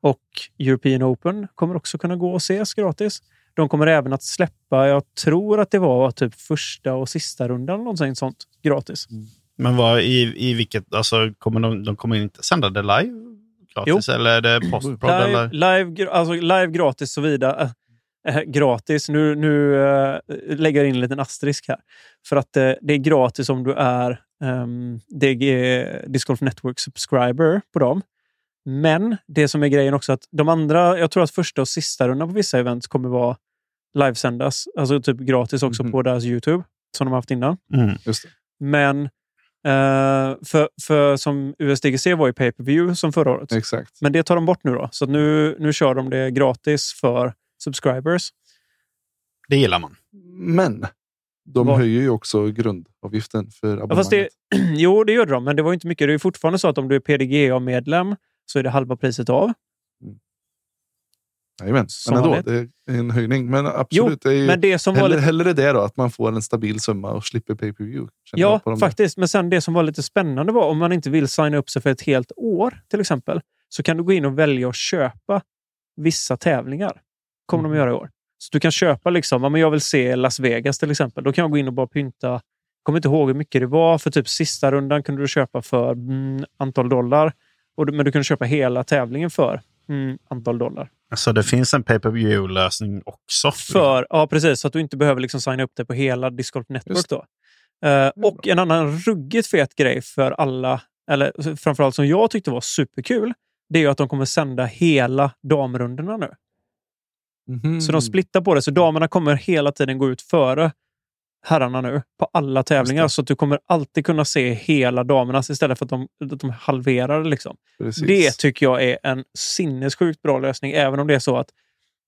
Och European Open kommer också kunna gå och ses gratis. De kommer även att släppa, jag tror att det var typ första och sista rundan, någonting sånt, gratis. Men vad, i, i vilket... Alltså, kommer de, de kommer inte sända det live gratis? Eller är det postprod? Live, Eller? live, alltså live gratis såvida. Äh, gratis. Nu, nu äh, lägger jag in en liten asterisk här. För att äh, det är gratis om du är um, DG, Disc Golf Network subscriber på dem. Men det som är grejen också att de andra, jag tror att första och sista rundan på vissa events kommer vara livesändas. Alltså typ gratis också Mhm. på deras YouTube. Som de har haft innan. Mm. Just det. Men eh, för, för som USDGC var ju pay-per-view som förra året. Exakt. Men det tar de bort nu då. Så nu, nu kör de det gratis för subscribers. Det gillar man. Men de Vad? höjer ju också grundavgiften för Ja, abonnemanget. fast det, jo, det gör de, men det var inte mycket. Det är fortfarande så att om du är PDGA-medlem så är det halva priset av. Jajamän. Men ändå, vanligt. det är en höjning. Men absolut, det är ju Men det som var hellre, lite, hellre det då, att man får en stabil summa och slipper pay-per-view. känner ja, jag på de där. faktiskt. Men sen det som var lite spännande var om man inte vill signa upp sig för ett helt år till exempel, så kan du gå in och välja att köpa vissa tävlingar. kommer Mm. de göra i år. Så du kan köpa liksom, ja, men jag vill se Las Vegas till exempel. Då kan jag gå in och bara pynta. Jag kommer inte ihåg hur mycket det var. För typ sista rundan kunde du köpa för mm, antal dollar. Och, men du kunde köpa hela tävlingen för mm, antal dollar. Så det finns en pay-per-view-lösning också. För, ja, precis. Så att du inte behöver liksom signa upp dig på hela Discord Network. Då. Eh, och en annan ruggigt fet grej för alla eller framförallt som jag tyckte var superkul, det är ju att de kommer sända hela damrundorna nu. Mhm. Så de splittar på det, så damerna kommer hela tiden gå ut före herrarna nu på alla tävlingar. Så att du kommer alltid kunna se hela damernas istället för att de, att de halverar det. Liksom. Precis. Det tycker jag är en sinnessjukt bra lösning. Även om det är så att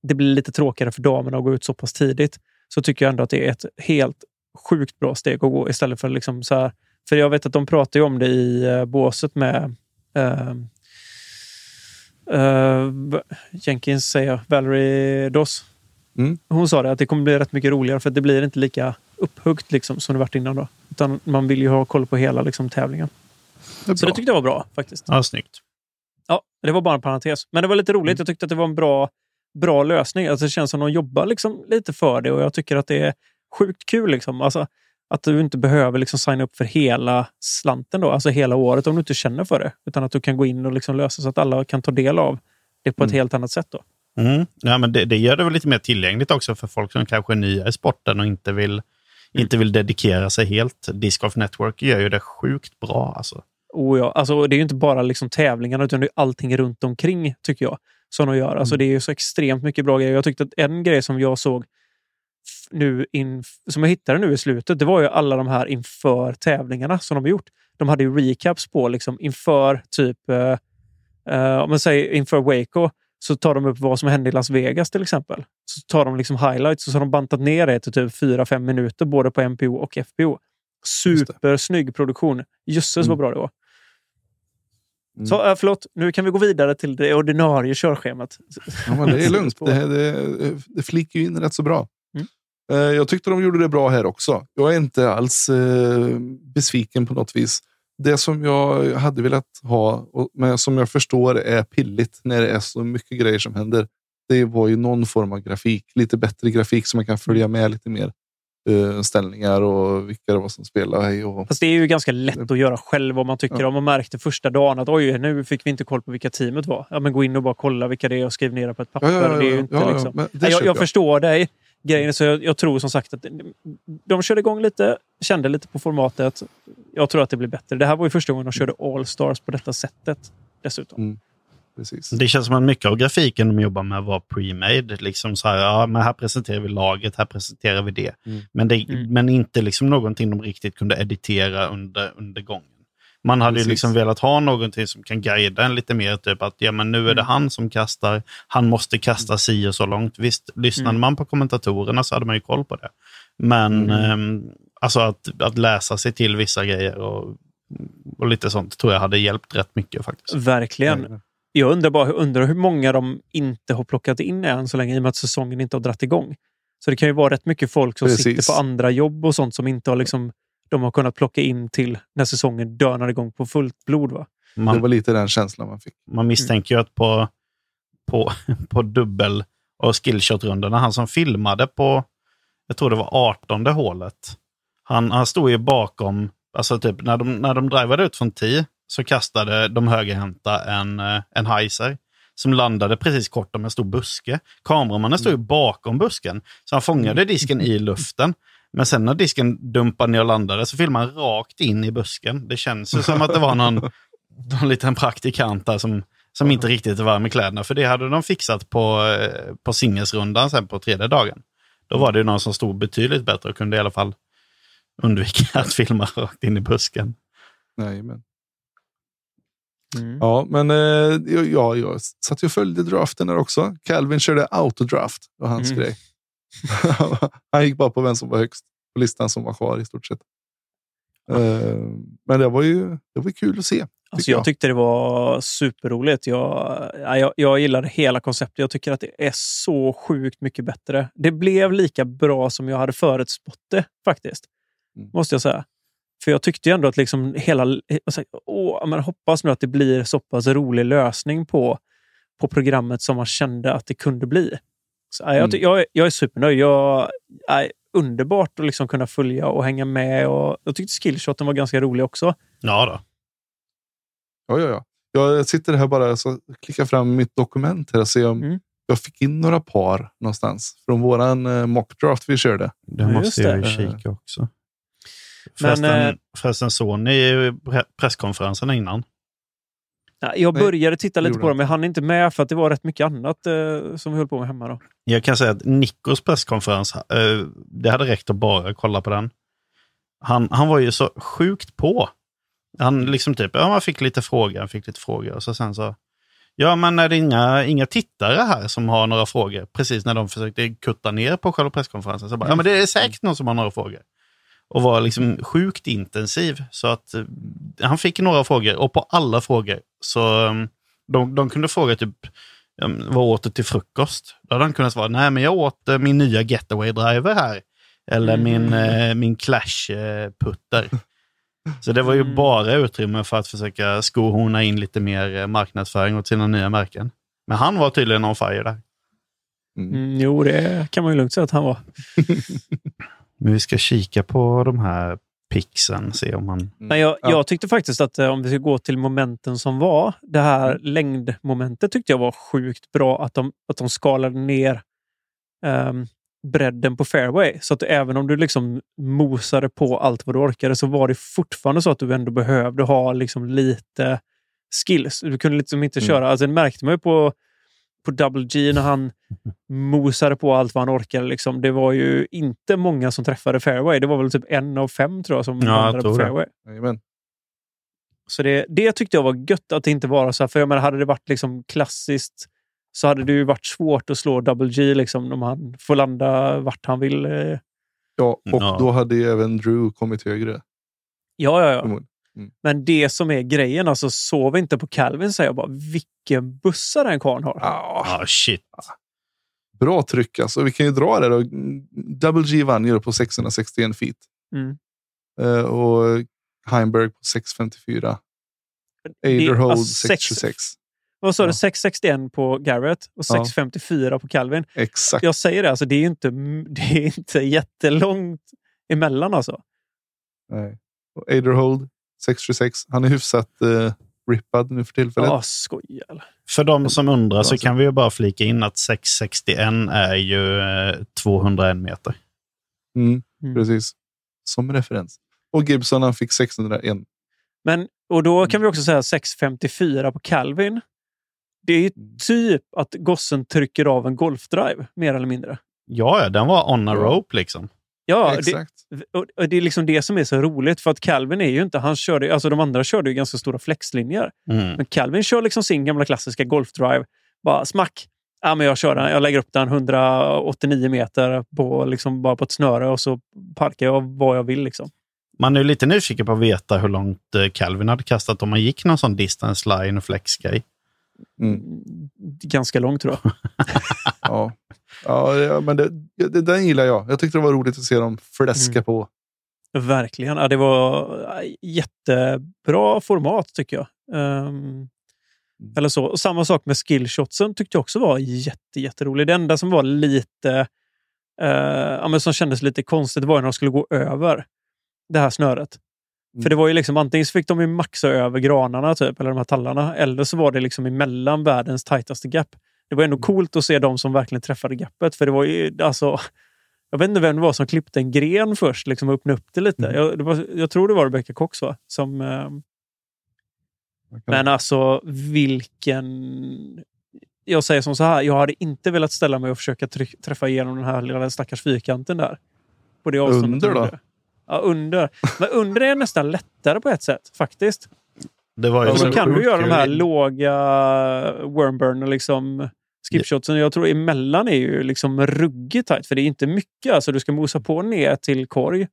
det blir lite tråkigare för damerna att gå ut så pass tidigt. Så tycker jag ändå att det är ett helt sjukt bra steg att gå istället för liksom så här. För jag vet att de pratar ju om det i uh, båset med uh, uh, Jenkins, säger jag, Valerie Doss. Mm. Hon sa det att det kommer bli rätt mycket roligare för att det blir inte lika upphuggt liksom, som det varit innan. Då. Utan man vill ju ha koll på hela liksom, tävlingen. Det Så det tyckte jag var bra faktiskt. Ja, snyggt. Ja, det var bara en parentes. Men det var lite roligt. Mm. Jag tyckte att det var en bra, bra lösning. Alltså, det känns som att de jobbar liksom lite för det och jag tycker att det är sjukt kul. Liksom. Alltså, att du inte behöver liksom signa upp för hela slanten, då, alltså hela året, om du inte känner för det. Utan att du kan gå in och liksom lösa så att alla kan ta del av det på ett Mm. helt annat sätt. Då. Mm. Ja, men det, det gör det väl lite mer tillgängligt också för folk som kanske är nya i sporten och inte vill, inte vill dedikera sig helt. Disc Golf Network gör ju det sjukt bra. Alltså. Och ja, alltså, det är ju inte bara liksom tävlingarna utan det är allting runt omkring tycker jag. Som de gör. Alltså, Mm. det är ju så extremt mycket bra grejer. Jag tyckte att en grej som jag såg nu in, som jag hittade nu i slutet, det var ju alla de här inför tävlingarna som de har gjort. De hade ju recaps på liksom inför typ, eh, eh, om man säger inför Waco, så tar de upp vad som hände i Las Vegas till exempel. Så tar de liksom highlights och så har de bantat ner det till typ 4-5 minuter både på MPO och FPO. Supersnygg produktion. Jösses vad Mm. bra det var. Mm. Så äh, förlåt, nu kan vi gå vidare till det ordinarie körschemat. Ja, det är lugnt. Det, det, det flikar ju in rätt så bra. Mm. Eh, Jag tyckte de gjorde det bra här också. Jag är inte alls eh, besviken på något vis. Det som jag hade velat ha, men som jag förstår är pilligt när det är så mycket grejer som händer. Det var ju någon form av grafik. Lite bättre grafik så man kan följa med lite mer. eh, ställningar och vilka det var som spelade. Och, Fast det är ju ganska lätt att göra själv om man tycker Ja. om. Man märkte första dagen att oj, nu fick vi inte koll på vilka teamet var. Ja, men gå in och bara kolla vilka det är och skriv ner det på ett papper. Ja, ja, ja, det är ju ja, ja, ja, liksom... det Nej, jag, jag jag. förstår dig. Grejen är så jag, jag tror som sagt att de körde igång lite, kände lite på formatet. Jag tror att det blir bättre. Det här var ju första gången de körde All Stars på detta sättet dessutom. Mm. Precis. Det känns som att mycket av grafiken de jobbar med var pre-made. Liksom så här, ja, men här presenterar vi laget, här presenterar vi det. Mm. Men, det Mm. men inte liksom någonting de riktigt kunde editera under, under gången. Man hade ju liksom velat ha någonting som kan guida en lite mer. Typ att ja, men nu är det Mm. han som kastar, han måste kasta si och så långt. Visst, lyssnade Mm. man på kommentatorerna så hade man ju koll på det. Men Mm. ehm, alltså att, att läsa sig till vissa grejer och, och lite sånt tror jag hade hjälpt rätt mycket faktiskt. Verkligen. Jajamän. Jag undrar bara undrar hur många de inte har plockat in än så länge i och med att säsongen inte har dratt igång. Så det kan ju vara rätt mycket folk som Precis. sitter på andra jobb och sånt som inte har liksom, de har kunnat plocka in till när säsongen dönar igång på fullt blod. Va? Man, Det var lite den känslan man fick. Man misstänker ju att på, på, på dubbel och skillshot-rundorna, han som filmade på, jag tror det var 18 hålet, han, han stod ju bakom, alltså typ när de, när de drivade ut från 10 så kastade de högerhänta en, eh, en heiser som landade precis kort om en stor buske. Kameramannen stod ju bakom busken, så han fångade disken i luften. Men sen när disken dumpade ner och landade så filmade han rakt in i busken. Det känns ju som att det var någon, någon liten praktikant där som, som inte riktigt var med kläderna. För det hade de fixat på, eh, på singelsrundan sen på tredje dagen. Då var det ju någon som stod betydligt bättre och kunde i alla fall undvika att filma rakt in i busken. Nej, men. Mm. Ja, men eh, ja, jag satt ju och följde draften där också. Calvin körde autodraft och hans Mm. grej. Han gick bara på vem som var högst på listan som var kvar i stort sett. Eh, men det var ju det var kul att se. Alltså jag jag. tyckte det var superroligt. Jag, ja, jag, jag gillade hela konceptet. Jag tycker att det är så sjukt mycket bättre. Det blev lika bra som jag hade förutspått det faktiskt. Mm. Måste jag säga. För jag tyckte ju ändå att liksom hela... Alltså, åh, men hoppas nu att det blir så pass rolig lösning på, på programmet som man kände att det kunde bli. Så, ja, jag, ty- jag, är- jag är supernöjd. Jag, är underbart att liksom kunna följa och hänga med. Och, jag tyckte skillshoten var ganska rolig också. Ja då. Ja, ja, ja. Jag sitter här bara så klickar fram mitt dokument här och ser om Mm. jag fick in några par någonstans från våran eh, mockdraft vi körde. Det måste jag ju kika också. Förresten, eh, förresten såg ni pre- presskonferenserna innan? Ja, jag började titta lite på dem, men jag hann inte med för att det var rätt mycket annat eh, som vi höll på med hemma. Då. Jag kan säga att Nikos presskonferens, eh, det hade räckt att bara kolla på den. Han, han var ju så sjukt på. Han liksom typ, ja man fick lite frågor, han fick lite frågor och så sen så, ja men är det inga, inga tittare här som har några frågor? Precis när de försökte kutta ner på själva presskonferensen. Så bara, ja men det är säkert någon som har några frågor. Och var liksom sjukt intensiv. Så att eh, han fick några frågor och på alla frågor så um, de, de kunde fråga typ vad åt du till frukost? Då hade han kunnat svara, nej men jag åt eh, min nya getaway driver här. Eller Mm. min, eh, min clash-putter. Så det var ju Mm. bara utrymme för att försöka skohorna in lite mer marknadsföring åt sina nya märken. Men han var tydligen on fire där. Mm, jo, det kan man ju lugnt säga att han var. Men vi ska kika på de här pixen, se om han... Men jag, Ja. jag tyckte faktiskt att eh, om vi ska gå till momenten som var, det här längdmomentet tyckte jag var sjukt bra. Att de, att de skalade ner ehm, bredden på fairway. Så att även om du liksom mosade på allt vad du orkade så var det fortfarande så att du ändå behövde ha liksom lite skills. Du kunde liksom inte Mm. köra, alltså det märkte man ju på, på Double G när han mosade på allt vad han orkade. Liksom. Det var ju inte många som träffade fairway. Det var väl typ en av fem tror jag som Ja, jag landade på fairway. Jajamän. Så det, det tyckte jag var gött att det inte var så här. För jag menar, hade det varit liksom klassiskt så hade det ju varit svårt att slå Double G liksom, om han får landa vart han vill. eh. Ja, och Ja. då hade ju även Drew kommit högre. Ja, ja, ja. Mm. Men det som är grejen, alltså sov inte på Calvin säger jag bara. Vilken bussa den karln har. Ah, Ah, shit. bra tryck alltså. Vi kan ju dra det då. Double G vann ju på 661 feet. Mm. Eh, och Heimberg på 654. Det- Aderhold alltså, sex- 626. Vad sa Ja. du? 661 på Garrett och Ja. 654 på Calvin. Exakt. Jag säger det, alltså, det, är inte, det är inte jättelångt emellan. Alltså. Nej. Och Aderhold 626. Han är hyfsat eh, rippad nu för tillfället. Ja, skoja. eller? För de som undrar så kan vi ju bara flika in att 661 är ju eh, 201 meter. Mm, Mm. Precis. Som referens. Och Gibson han fick 601. Men, och då kan vi också säga 654 på Calvin. Det är ju Mm. typ att gossen trycker av en golfdrive, mer eller mindre. Ja, den var on a rope liksom. Ja, det, Exakt. Och och det är liksom det som är så roligt. För att Calvin är ju inte... Han körde, alltså de andra körde ju ganska stora flexlinjer. Mm. Men Calvin kör liksom sin gamla klassiska golfdrive. Bara smack! Ja, men jag, kör den. jag lägger upp den 189 meter på, liksom bara på ett snöre och så parkar jag vad jag vill. Liksom. Man är ju lite nyfiken på att veta hur långt eh, Calvin hade kastat om man gick någon sån distance line och flex grej. Mm. Ganska långt tror jag. Ja. Ja, men det, det, den gillar jag. Jag tyckte det var roligt att se dem fläska Mm. på. Verkligen. Ja, det var jättebra format tycker jag. Ehm, eller så. Och samma sak med skillshotsen tyckte jag också var jätte, jätterolig. Det enda som var lite eh, ja, men som kändes lite konstigt var när de skulle gå över det här snöret. Mm. För det var ju liksom antingen så fick de ju maxa över granarna typ, eller de här tallarna, eller så var det liksom emellan världens tajtaste gap. Det var ändå coolt att se de som verkligen träffade gapet. För det var ju alltså... Jag vet inte vem det var som klippte en gren först liksom och öppnade upp det lite. Mm. Jag, det var, jag tror det var Rebecca Cox va? Som, eh, men alltså vilken... Jag säger som så här, jag hade inte velat ställa mig och försöka träffa igenom den här lilla stackars fyrkanten där. På det Under då? Ja, under. Men under är nästan lättare på ett sätt faktiskt. Det var ju så men kan du göra de här låga wormburn liksom skipshotsen. Jag tror emellan är ju liksom ruggigt tajt. För det är inte mycket. Alltså du ska mosa på ner till korg.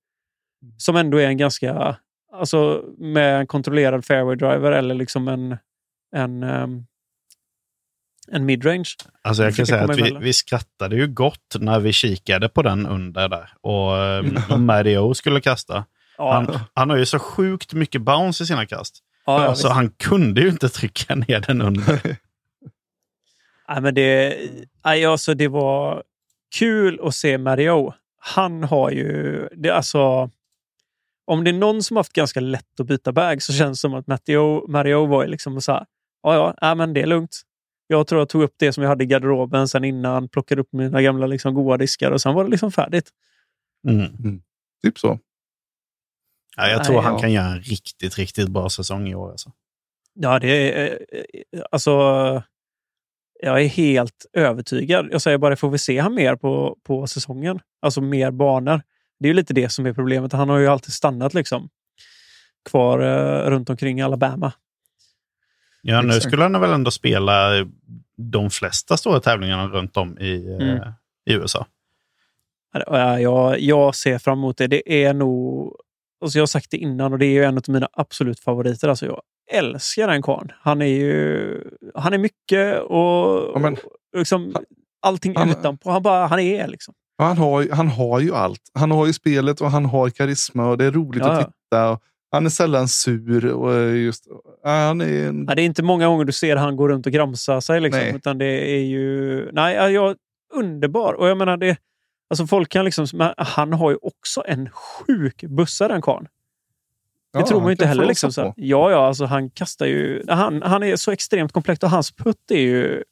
Som ändå är en ganska... Alltså med en kontrollerad fairway driver eller liksom en, en, ehm, en midrange. Alltså jag kan säga att vi, vi skrattade ju gott när vi kikade på den under där. Och eh, om Mario skulle kasta. Ja, Han, han har ju så sjukt mycket bounce i sina kast. ja, ja, så visst. han kunde ju inte trycka ner den under. Nej, men det, alltså, det var kul att se Mario. Han har ju... Det, alltså, om det är någon som haft ganska lätt att byta bag så känns det som att Matteo, Mario var ju liksom så här. Ja, ja, men det är lugnt. Jag tror jag tog upp det som jag hade i garderoben sen innan, plockade upp mina gamla liksom, goa diskar och sen var det liksom färdigt. Mm. Typ så. Ja, jag tror Nej, han ja. kan göra en riktigt, riktigt bra säsong i år. Alltså. Ja, det är... eh, Alltså, jag är helt övertygad. Jag säger bara, får vi se han mer på, på säsongen? Alltså mer banor. Det är ju lite det som är problemet. Han har ju alltid stannat liksom kvar eh, runt omkring Alabama. Ja, nu skulle han väl ändå spela de flesta stora tävlingarna runt om i, eh, Mm. i USA. Ja, Jag, jag ser fram emot det. Det är nog... Alltså jag har sagt det innan och det är ju en av mina absolut favoriter. Alltså jag älskar den karln. Han är ju... Han är mycket och... Ja, men- och liksom, allting han- utanpå. Han, bara, han är liksom. Ja, Han har, han har ju allt. Han har ju spelet och han har karisma och det är roligt Ja, att titta. Han är sällan sur. Och just, han är en, Ja, det är inte många gånger du ser han gå runt och gramsa sig. Liksom, Nej. utan det är ju... Nej, ja, jag, underbar. Och jag menar, det, alltså folk kan liksom... Han har ju också en sjuk bussa, den karln. Det ja, tror man ju inte heller. Liksom, så. Ja, ja, alltså han kastar ju... Han, han är så extremt komplett och hans putt är ju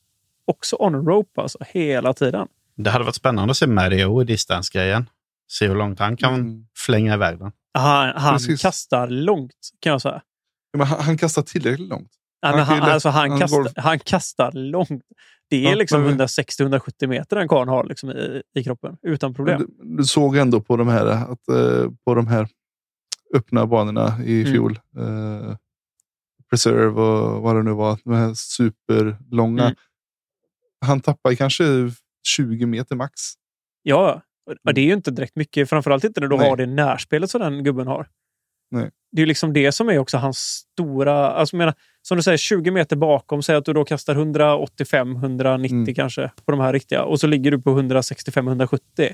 också on rope alltså, hela tiden. Det hade varit spännande att se Mario i distansgrejen. Se hur långt han kan Mm. flänga iväg den. Han, han kastar långt, kan jag säga. Ja, Men han, han kastar tillräckligt långt. Nej, Han han, alltså, han, han kastar, går- han kastar långt. Det är Ja, liksom men- 160-170 meter den karln har liksom i, i kroppen, utan problem. Du, du såg ändå på de här, att, eh, på de här öppna banorna i Mm. fjol. Eh, Preserve och vad det nu var. De här superlånga. Mm. Han tappar kanske 20 meter max. Ja, och det är ju inte direkt mycket. Framförallt inte när du Nej. har det närspelet som den gubben har. Nej. Det är liksom det som är också hans stora... Alltså menar, som du säger, 20 meter bakom. Säg att du då kastar 185-190 Mm. kanske på de här riktiga. Och så ligger du på 165-170.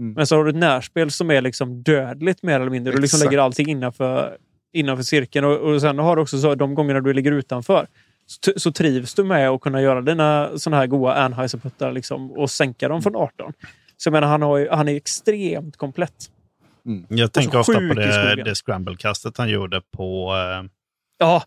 Mm. Men så har du ett närspel som är liksom dödligt mer eller mindre. Du liksom lägger allting innanför, innanför cirkeln. Och, och sen har du också så, de gångerna du ligger utanför. Så, så trivs du med att kunna göra dina såna här goa Anheuser-puttar liksom, och sänka dem från 18. Så jag menar, han, har ju, han är extremt komplett. Jag tänker ofta på det, det scramble-kastet han gjorde på... Eh, Ja,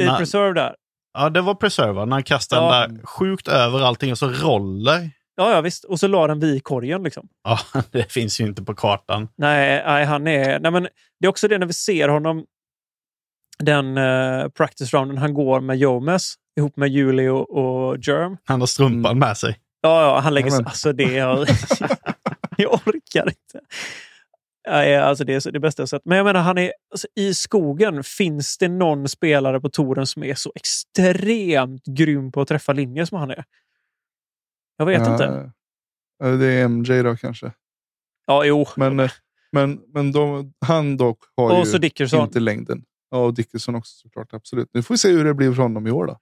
i Preserve där. ja, det var Preserver. När han kastade Ja. den där sjukt över allting och så roller. Ja, ja, visst. Och så la den vid korgen. Liksom. Ja, det finns ju inte på kartan. Nej, nej, han är... Nej, men det är också det när vi ser honom den uh, practice rounden han går med Jomes ihop med Julie och, Germ. Han har strumpan Mm. med sig. Ja, ja han lägger... Jajamän. Alltså det är... jag orkar inte. Nej, alltså det är det bästa jag sett. Men jag menar, han är, alltså, i skogen, finns det någon spelare på touren som är så extremt grym på att träffa linjer som han är? Jag vet Ja, inte. eh, Det är MJ då kanske. Ja, jo. Men, eh, men, men de, han dock har Och ju Dickerson. inte längden. Ja, och Dickerson också såklart. Absolut. Nu får vi se hur det blir för honom i år då.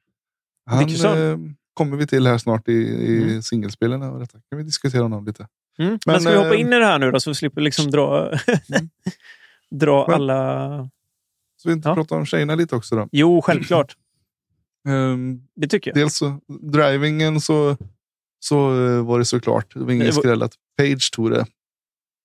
Han Dickerson? eh, kommer vi till här snart i, i Mm. singelspelen. Detta kan vi diskutera honom lite. Mm. Men, Men, ska vi hoppa eh, in i det här nu då så vi slipper liksom dra, dra Men- alla... Så vi inte Ja. pratar om tjejerna lite också då. Jo, självklart. Ehm, Det tycker jag. dels så, drivingen så, så eh, var det såklart. Det var ingen var- skräll att Page tog det.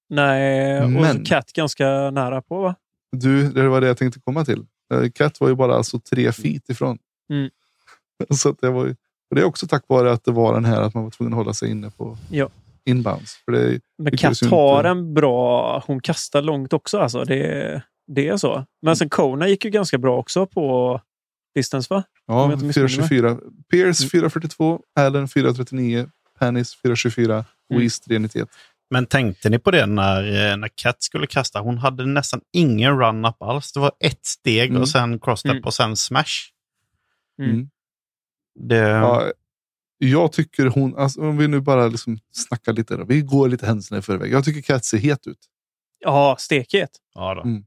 Nej, och Men- Cat ganska nära på va? Du, det var det jag tänkte komma till. Eh, Cat var ju bara alltså tre feet ifrån. Mm. så det, var ju, och det är också tack vare att det var den här att man var tvungen att hålla sig inne på Ja. inbounds. För det, Men Cat har eh. en bra... Hon kastar långt också. Alltså. Det, det är så. Men sen Kona gick ju ganska bra också på distance va? Ja, inte missminner mig. 424. Pierce Mm. 442, Allen 439, Panis 424, Mm. Weiss 391. Men tänkte ni på det när, eh, när Kat skulle kasta? Hon hade nästan ingen run-up alls. Det var ett steg Mm. och sen cross-step Mm. och sen smash. Mm. Mm. Det, Ja, jag tycker hon, alltså, om vi nu bara liksom snackar lite, då, vi går lite händelserna i förväg. Jag tycker Cat ser het ut. Ja, stekhet. ja, då. Mm.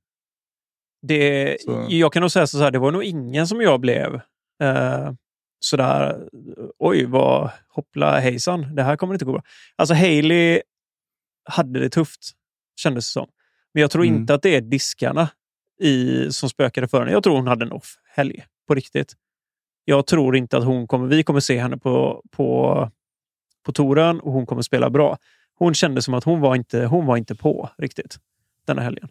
Det, Så- Jag kan nog säga så här, det var nog ingen som jag blev eh, sådär, oj vad hoppla hejsan, det här kommer inte gå bra. Alltså Hailey hade det tufft, kändes det som. Men jag tror Mm. inte att det är diskarna i, som spökade för henne. Jag tror hon hade en off-helg, på riktigt. Jag tror inte att hon kommer, vi kommer se henne på, på, på touren och hon kommer spela bra. Hon kände som att hon var inte, hon var inte på riktigt denna helgen.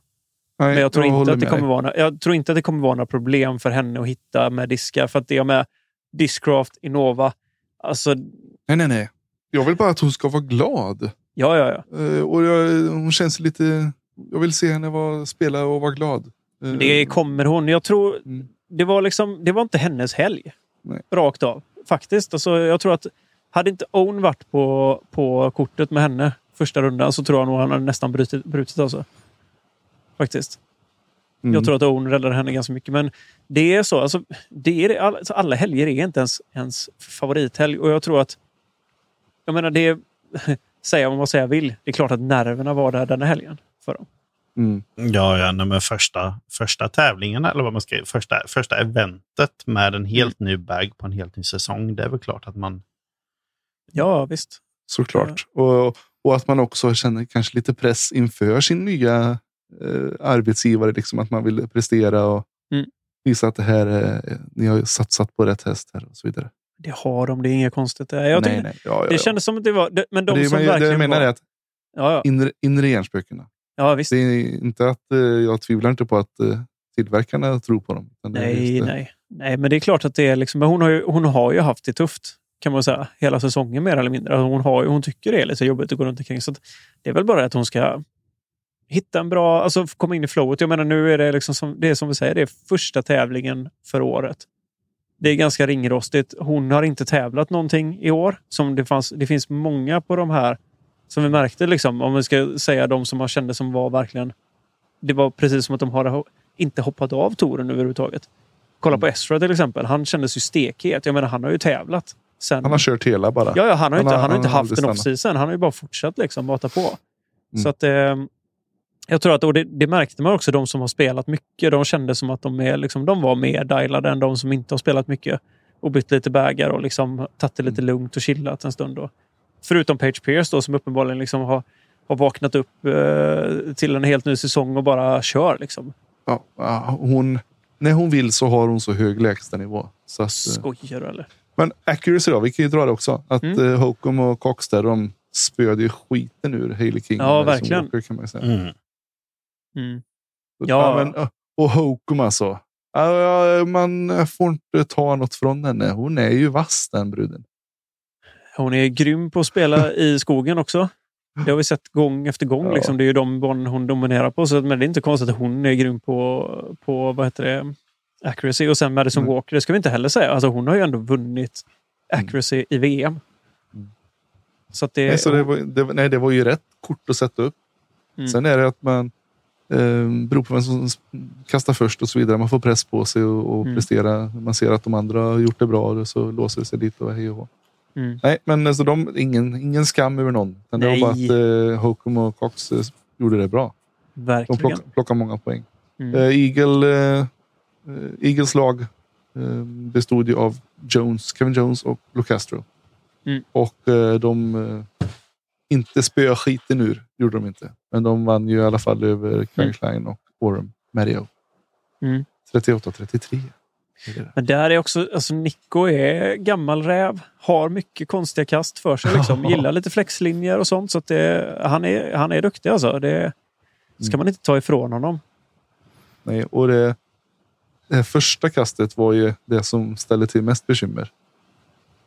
Nej, Men jag tror, inte att det kommer vara, jag tror inte att det kommer vara några problem för henne att hitta med diskar. För att det är med Discraft, Innova. Alltså, Nej, nej, nej. Jag vill bara att hon ska vara glad. ja, ja, ja. Eh, och jag, hon känns lite jag vill se henne vara, spela och vara glad. Eh, Det kommer hon. Jag tror Mm. det var liksom, det var inte hennes helg. Nej. Rakt av. Faktiskt. Alltså, jag tror att hade inte Owen varit på, på kortet med henne första rundan så tror jag nog han hade nästan brutit, brutit alltså. Faktiskt. mm. Jag tror att Owen räddade henne ganska mycket. Men det är så. Alltså, det är, alla, alltså, alla helger är inte ens, ens favorithelg. Och jag tror att... Jag menar, det är... Säga vad man säga vill. Det är klart att nerverna var där denna helgen. För dem. Mm. Ja, ja men första, första tävlingen, eller vad man ska första, första eventet med en helt ny bag på en helt ny säsong. Det är väl klart att man... Ja, visst. Såklart. Och, och att man också känner kanske lite press inför sin nya eh, arbetsgivare. Liksom att man vill prestera och Mm. visa att det här är, ni har satsat på rätt häst här och så vidare. Det har de. Det är inget konstigt. Jag nej, tycker- nej. Ja, ja, Det ja. kändes som att det var... det- Men de det, som men, det verkligen jag menar var... är att Ja, ja. inre, inre hjärnspökena. ja visst. Det är inte att eh, jag tvivlar inte på att eh, tillverkarna tror på dem. det Nej, det. nej. Nej, men det är klart att det är liksom... men Hon har ju, hon har ju haft det tufft. Kan man säga. Hela säsongen mer eller mindre. Alltså, Hon, har, hon tycker det är lite jobbigt att gå runt omkring. Så det är väl bara att hon ska hitta en bra... Alltså komma in i flowet. Jag menar nu är det liksom som, det är som vi säger. Det är första tävlingen för året. Det är ganska ringrostigt. Hon har inte tävlat någonting i år. Som det, fanns, det finns många på de här som vi märkte, liksom, om vi ska säga de som man kände som var verkligen... Det var precis som att de har inte hoppat av touren överhuvudtaget. Kolla på Estra till exempel. Han kändes ju stekhet. Jag menar, han har ju tävlat. Sen... Han har kört hela bara. Ja, ja, han har ju Han inte, har- han har inte haft en off-season. Han har ju bara fortsatt liksom, mata på. Mm. Så att, eh, jag tror att och det, det märkte man också, de som har spelat mycket. De kände som att de, är, liksom, de var mer dialade än de som inte har spelat mycket. Och bytt lite bägar och liksom, tagit det lite Mm. lugnt och chillat en stund. Då. Förutom Page Pierce då, som uppenbarligen liksom har, har vaknat upp eh, till en helt ny säsong och bara kör. Liksom. Ja, hon, när hon vill så har hon så hög lägstanivå. Så att, eh, Skojar du eller? men accuracy då, vi kan ju dra det också. Att Mm. mm. Hokum och Cox där, de spöade ju skiten ur Hailey King. Ja, som verkligen. Walker, kan man säga. Mm. Mm. Ja. Men, och Hokum alltså. Man får inte ta något från henne. Hon är ju vass den bruden. Hon är grym på att spela i skogen också. Det har vi sett gång efter gång. Ja. Liksom. Det är ju de barnen hon dominerar på. Så, men det är inte konstigt att hon är grym på, på vad heter det, accuracy. Och sen Madison Mm. Walker, det ska vi inte heller säga. Alltså, hon har ju ändå vunnit accuracy i VM. Mm. Så det, nej, så det, var, det, nej, det var ju rätt kort att sätta upp. Mm. Sen är det att man eh, beror på vem som kastar först och så vidare. Man får press på sig och, och Mm. prestera. Man ser att de andra har gjort det bra och så låser det sig dit och hej och hå. Mm. Nej, men alltså de, ingen, ingen skam över någon. Det var bara att eh, Hokum och Cox eh, gjorde det bra. De Verkligen. plock, plockade många poäng. Mm. Eh, Eagle, eh, Eagles lag eh, bestod ju av Jones, Kevin Jones och Locastro. Mm. Och eh, de eh, inte spöa skiten ur, gjorde de inte. Men de vann ju i alla fall över Mm. Klein och Orem Mario. Mm. 38-33. Det är det. Men där är också, alltså Nico är gammal räv. Har mycket konstiga kast för sig. Liksom. Gillar lite flexlinjer och sånt. Så att det, han, är, han är duktig alltså. Det ska Mm. man inte ta ifrån honom. Nej, och det, det första kastet var ju det som ställde till mest bekymmer.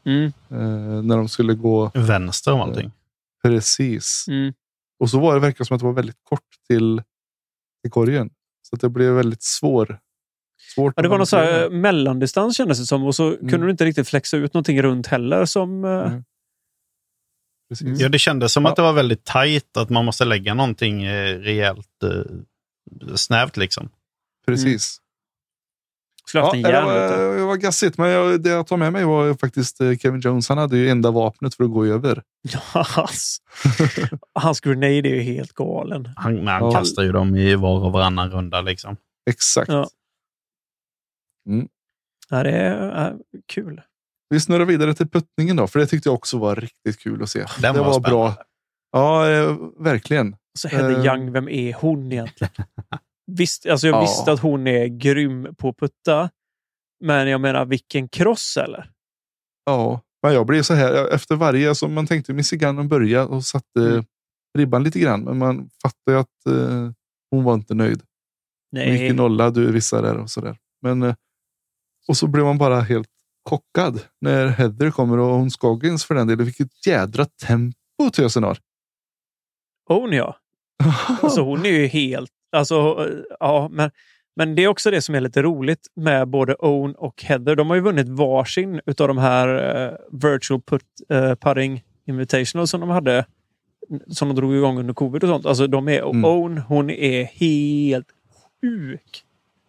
Mm. Eh, när de skulle gå Vänster om allting. Precis. Mm. Och så var det verkar som att det var väldigt kort till, till korgen. Så att det blev väldigt svår. Svårt Ja, det att var någon så här eh, mellandistans kändes det som. Och så Mm. kunde du inte riktigt flexa ut någonting runt heller. Som, eh, Mm. Precis. Ja, det kändes som Ja. att det var väldigt tajt, att man måste lägga någonting eh, rejält snävt liksom. Precis. Skulle haft Ja, en det, var, det var gassigt. Men jag, det jag tar med mig var faktiskt eh, Kevin Jones. Han hade ju enda vapnet för att gå över. Ja, hans, grenade är ju helt galen. Han, men han Ja. kastar ju dem i var och varannan runda. Liksom. Exakt. Ja. Mm. Ja, det är äh, kul. Vi snurrar vidare till puttningen då. För det tyckte jag också var riktigt kul att se. Den det var var, bra. Ja, eh, verkligen. Alltså Heather Eh. Young, vem är hon egentligen? Visst, alltså jag Ja. visste att hon är grym på att putta. Men jag menar, vilken cross eller? Ja, men jag blev så här efter varje. Alltså man tänkte Missy Gannon börja och satte Mm. ribban lite grann. Men man fattade ju att eh, hon var inte nöjd. Hon gick i Nej, nolla, du vissa där och sådär. Men eh, och så blev man bara helt chockad när Heather kommer och hon Scoggins för den delen. Vilket jädra tempo tösen har. hon ja. Så hon är ju helt... Alltså, ja, men, men det är också det som är lite roligt med både Owen och Heather. De har ju vunnit varsin utav de här eh, Virtual put, eh, Putting Invitational som de hade. Som de drog igång under covid och sånt. Alltså de är, Mm. Owen, hon är helt sjuk.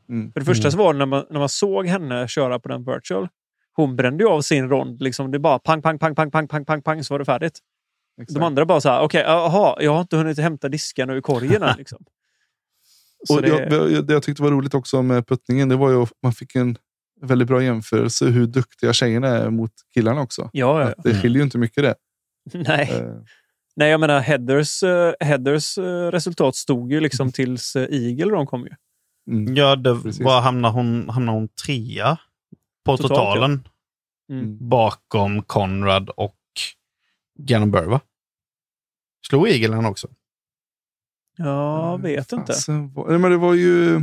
Mm. För det första så var det när man, när man såg henne köra på den virtual. Hon brände ju av sin rond. Liksom, det bara pang, pang, pang, pang, pang, pang, pang, pang så var det färdigt. Exakt. De andra bara så här, okej, jaha, jag har inte hunnit hämta diskarna ur korgen än. Liksom. Så Och det, jag, jag, det jag tyckte var roligt också med puttningen, det var ju att man fick en väldigt bra jämförelse hur duktiga tjejerna är mot killarna också. ja, ja. Att det skiljer ju inte mycket det. Nej. Eh, Nej, jag menar Heathers, uh, Heathers eh, resultat stod ju liksom tills uh, Eagle de kom ju. mm. Ja, det Precis. var hamnade hon, hamnade hon trea på Totalt, totalen. Mm. Bakom Conrad och Gannon Burr, va? Slog Eagle han också? Jag vet inte. Var- Nej, men det var ju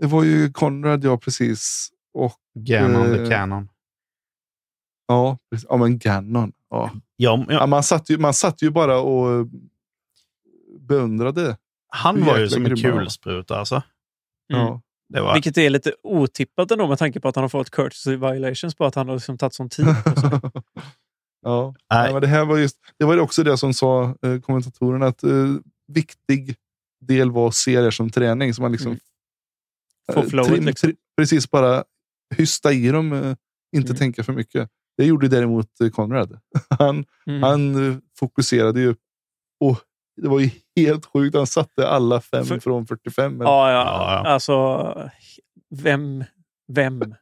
det var ju Konrad, ja precis. Och Gannon the Eh, Cannon. ja, precis. ja men Gannon. Ja. Ja, Ja, ja, man, satt ju, man satt ju bara och beundrade. han var ju som en kulspruta alltså. Mm. Ja. Det var, Vilket är lite otippat ändå med tanke på att han har fått courtesy violations på att han har liksom tagit sån tid på sig. ja. Nej. Men det här var just, det var ju också det som sa eh, kommentatorerna att eh, viktig del var att se det som träning. Så man liksom Mm. Få eh, flowet, liksom. precis bara hysta i dem, eh, inte Mm. tänka för mycket. Det gjorde däremot eh, Conrad. Han, Mm. han fokuserade ju. Och det var ju helt sjukt. Han satte alla fem För- från 45. Men, Ja, ja, Ja, ja. alltså... Vem? Vem?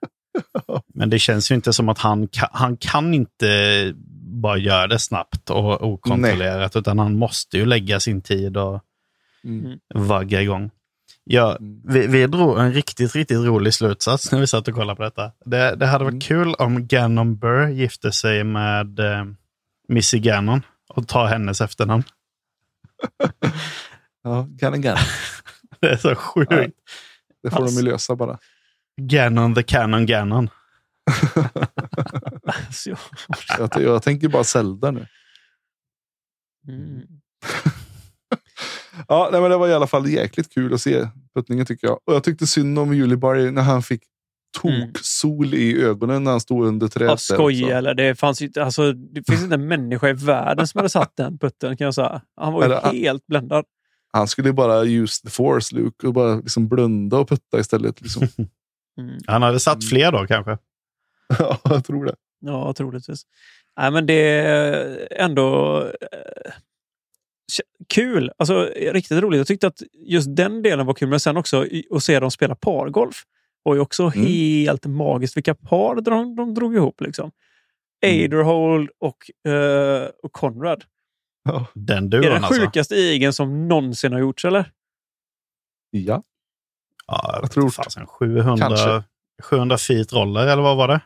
men det känns ju inte som att han han kan inte bara göra det snabbt och okontrollerat, utan han måste ju lägga sin tid och Mm. vagga igång. Ja, Mm. vi, vi drog en riktigt, riktigt rolig slutsats när vi satt och kollade på detta. Det, det hade varit Mm. kul om Gannon Burr gifte sig med eh, Missy Gannon och tar hennes efternamn. Ja, Gannon Gannon. Det är så sjukt. Ja. Det får de Alltså. ju lösa bara. Gannon the Cannon Gannon. Alltså, jag- Jag, jag tänker bara Zelda nu. mm. Ja, nej, men det var i alla fall jäkligt kul att se puttningen tycker jag. Och jag tyckte synd om Julie Barry när han fick tok-sol i ögonen när han stod under trädet. Ja, skoja eller? Det, fanns ju, inte- alltså, det finns inte en människa i världen som hade satt den putten kan jag säga. Han var ju Eller, helt bländad. Han skulle bara use the force, Luke, och bara liksom blunda och putta istället. Liksom. Mm. Han hade satt Mm. fler då kanske. ja, jag tror det. Ja, troligtvis. Nej, men det är ändå eh, kul. Alltså, riktigt roligt. Jag tyckte att just den delen var kul, men sen också att se dem spela pargolf var ju också Mm. helt magiskt. Vilka par de, de drog ihop. Liksom. Mm. Aderhold och, eh, och Conrad. Ja. Den är duon den alltså. sjukaste igen som någonsin har gjorts, eller? ja. Ja, Jag tror- fasen, 700, Kanske. 700 feet roller, eller vad var det?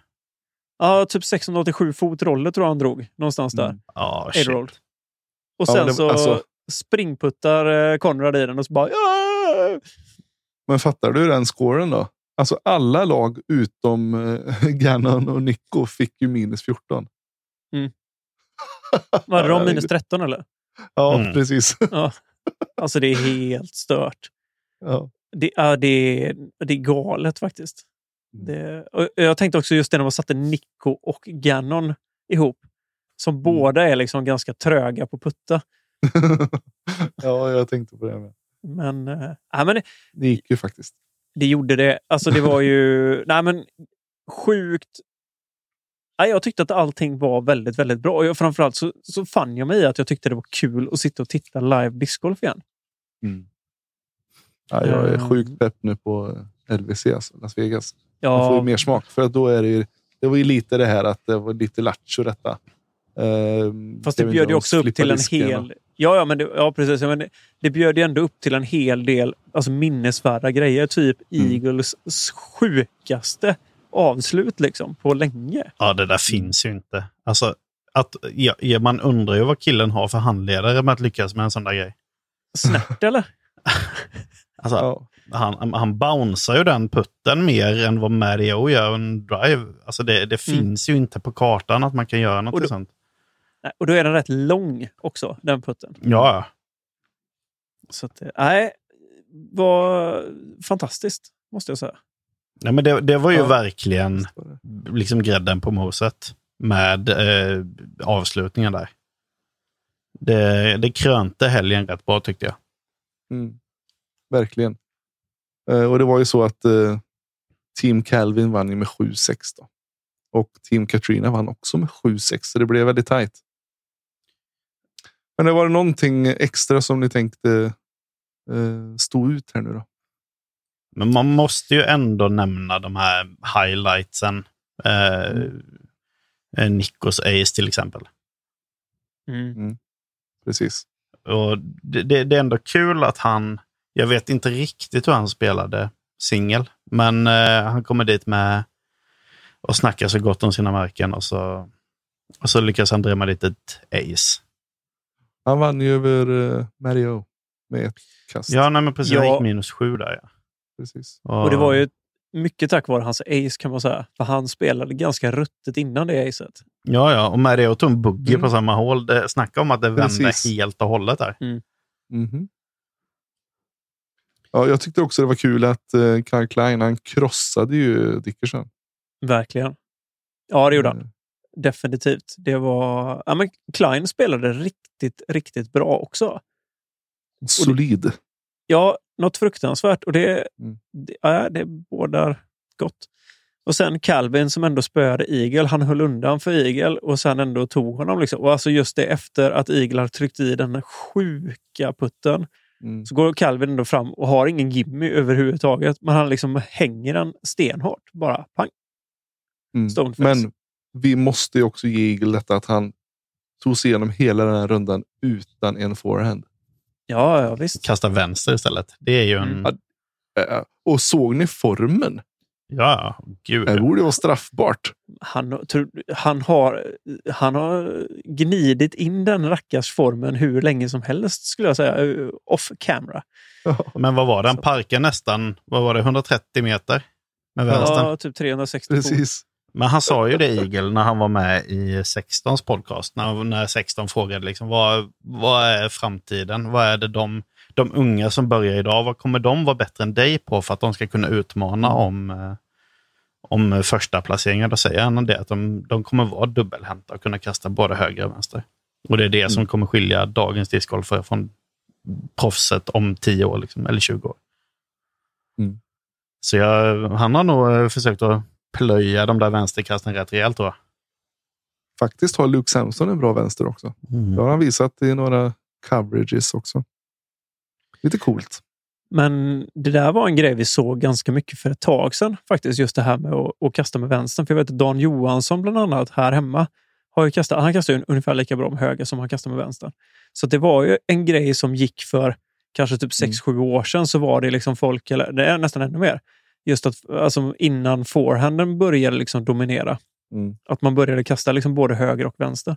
Ja, typ 687 fot roller tror jag han drog. Någonstans där. Mm. Ja, shit. Aderhold. Och Ja, sen det- så alltså- springputtar eh, Conrad i den och så bara... "Ja!" Men fattar du den scoren då? Alltså alla lag utom eh, Gannon och Nico fick ju minus 14. Var det de minus 13 eller? Ja, Mm. precis. Ja. Alltså det är helt stört. Ja. Det, ja, det, är, det är galet faktiskt. Mm. Det, jag tänkte också just det när man satte Nico och Gannon ihop. Som Mm. båda är liksom ganska tröga på putta. ja, jag tänkte på det. Med. Men, äh, men det, gick ju faktiskt. det gjorde det. Alltså det var ju nej, men, sjukt. Ja, jag tyckte att allting var väldigt, väldigt bra. Och framförallt så, så fann jag mig i att jag tyckte det var kul att sitta och titta live discgolf igen. Ja, jag är sjukt pepp nu på LVC, alltså, Las Vegas. Ja, Man får ju mer smak. För då är det ju, det var ju lite det här att det var lite lattjo detta. Ehm, Fast det bjöd ju också upp till en hel... Ja, ja, men det, ja precis. Men det, det bjöd ju ändå upp till en hel del alltså minnesvärda grejer. Typ Mm. Eagles sjukaste avslut liksom, på länge. Ja, det där finns ju inte. Alltså, att, ja, ja, man undrar ju vad killen har för handledare med att lyckas med en sån där grej. Snärt eller? Alltså, Ja. Han, han bouncear ju den putten mer än vad Mario gör en drive. Alltså det, det Mm. finns ju inte på kartan att man kan göra något Och då- sånt. Och då är den rätt lång också, den putten. Ja, Så att, eh, nej, var fantastiskt måste jag säga. Nej, men det, det var ju Ja. verkligen liksom grädden på moset med eh, avslutningen där. Det, det krönte helgen rätt bra tyckte jag. Mm. Verkligen. Eh, och det var ju så att eh, Team Calvin vann ju med 7-6 då. Och Team Katrina vann också med 7-6, så det blev väldigt tajt. Men det var det någonting extra som ni tänkte eh, stå ut här nu då? Men man måste ju ändå nämna de här highlightsen. Eh, eh, Nikos Ace till exempel. Mm. Precis. Och det, det, det är ändå kul att han, jag vet inte riktigt hur han spelade singel, men eh, han kommer dit med och snackar så gott om sina märken och så, och så lyckas han drämma dit ett ace. Han vann ju över eh, Mario med ett kast. Ja, nej, men precis. Han Ja. gick minus sju där. Ja. Precis. Och det var ju mycket tack vare hans ace kan man säga. För han spelade ganska ruttet innan det acet. Ja, ja. Och och tog en buggy Mm. på samma hål. Det, snacka om att det vände Precis. helt och hållet där. Mhm. Ja, jag tyckte också det var kul att eh, Kyle Klein, han krossade ju Dickerson. Verkligen. Ja, det gjorde han. Eh, Definitivt. Det var... Ja, men Klein spelade riktigt, riktigt bra också. Solid. Ja, något fruktansvärt. Och det, Mm. det, ja, det bådar gott. Och sen Calvin som ändå spöade Eagle. Han höll undan för Eagle och sen ändå tog honom. Liksom. Och alltså just det efter att Eagle har tryckt i den sjuka putten Mm. så går Calvin ändå fram och har ingen gimme överhuvudtaget. Men han liksom hänger den stenhårt. Bara pang. Mm. Men vi måste ju också ge Eagle detta att han tog sig igenom hela den här rundan utan en forehand. Ja, ja visst. Kasta vänster istället. Det är ju en... Mm. Ja, Eh, Och såg ni formen? Ja gud. Det borde vara straffbart. Han, han, har, han har gnidit in den rackarsformen hur länge som helst skulle jag säga. eh, Off camera. Men vad var det? Han parkade nästan, vad var det, 130 meter med vänstern. Ja, typ 360 fot. Precis. Men han sa ju det, Eagle, när han var med i 16s podcast. När, när 16 frågade liksom, vad, vad är framtiden? Vad är det de, de unga som börjar idag, vad kommer de vara bättre än dig på för att de ska kunna utmana om, eh, om första placeringen? Då säger han det, att de, de kommer vara dubbelhänta och kunna kasta både höger och vänster. Och det är det som kommer skilja dagens discgolfare från proffset om 10 år, liksom, eller 20 år. Mm. Så jag, han har nog eh, försökt att plöja de där vänsterkasten rätt rejält tror jag. Faktiskt har Luke Samson en bra vänster också. Det har han visat i några coverages också. Lite coolt. Men det där var en grej vi såg ganska mycket för ett tag sedan. Faktiskt just det här med att, att kasta med vänstern. För jag vet att Dan Johansson bland annat här hemma har ju kastat, han kastar ju ungefär lika bra med höger som han kastar med vänster. Så det var ju en grej som gick för kanske typ 6-7 år sedan så var det liksom folk, eller det är nästan ännu mer, just att alltså innan forehanden började liksom dominera. Mm. Att man började kasta liksom både höger och vänster.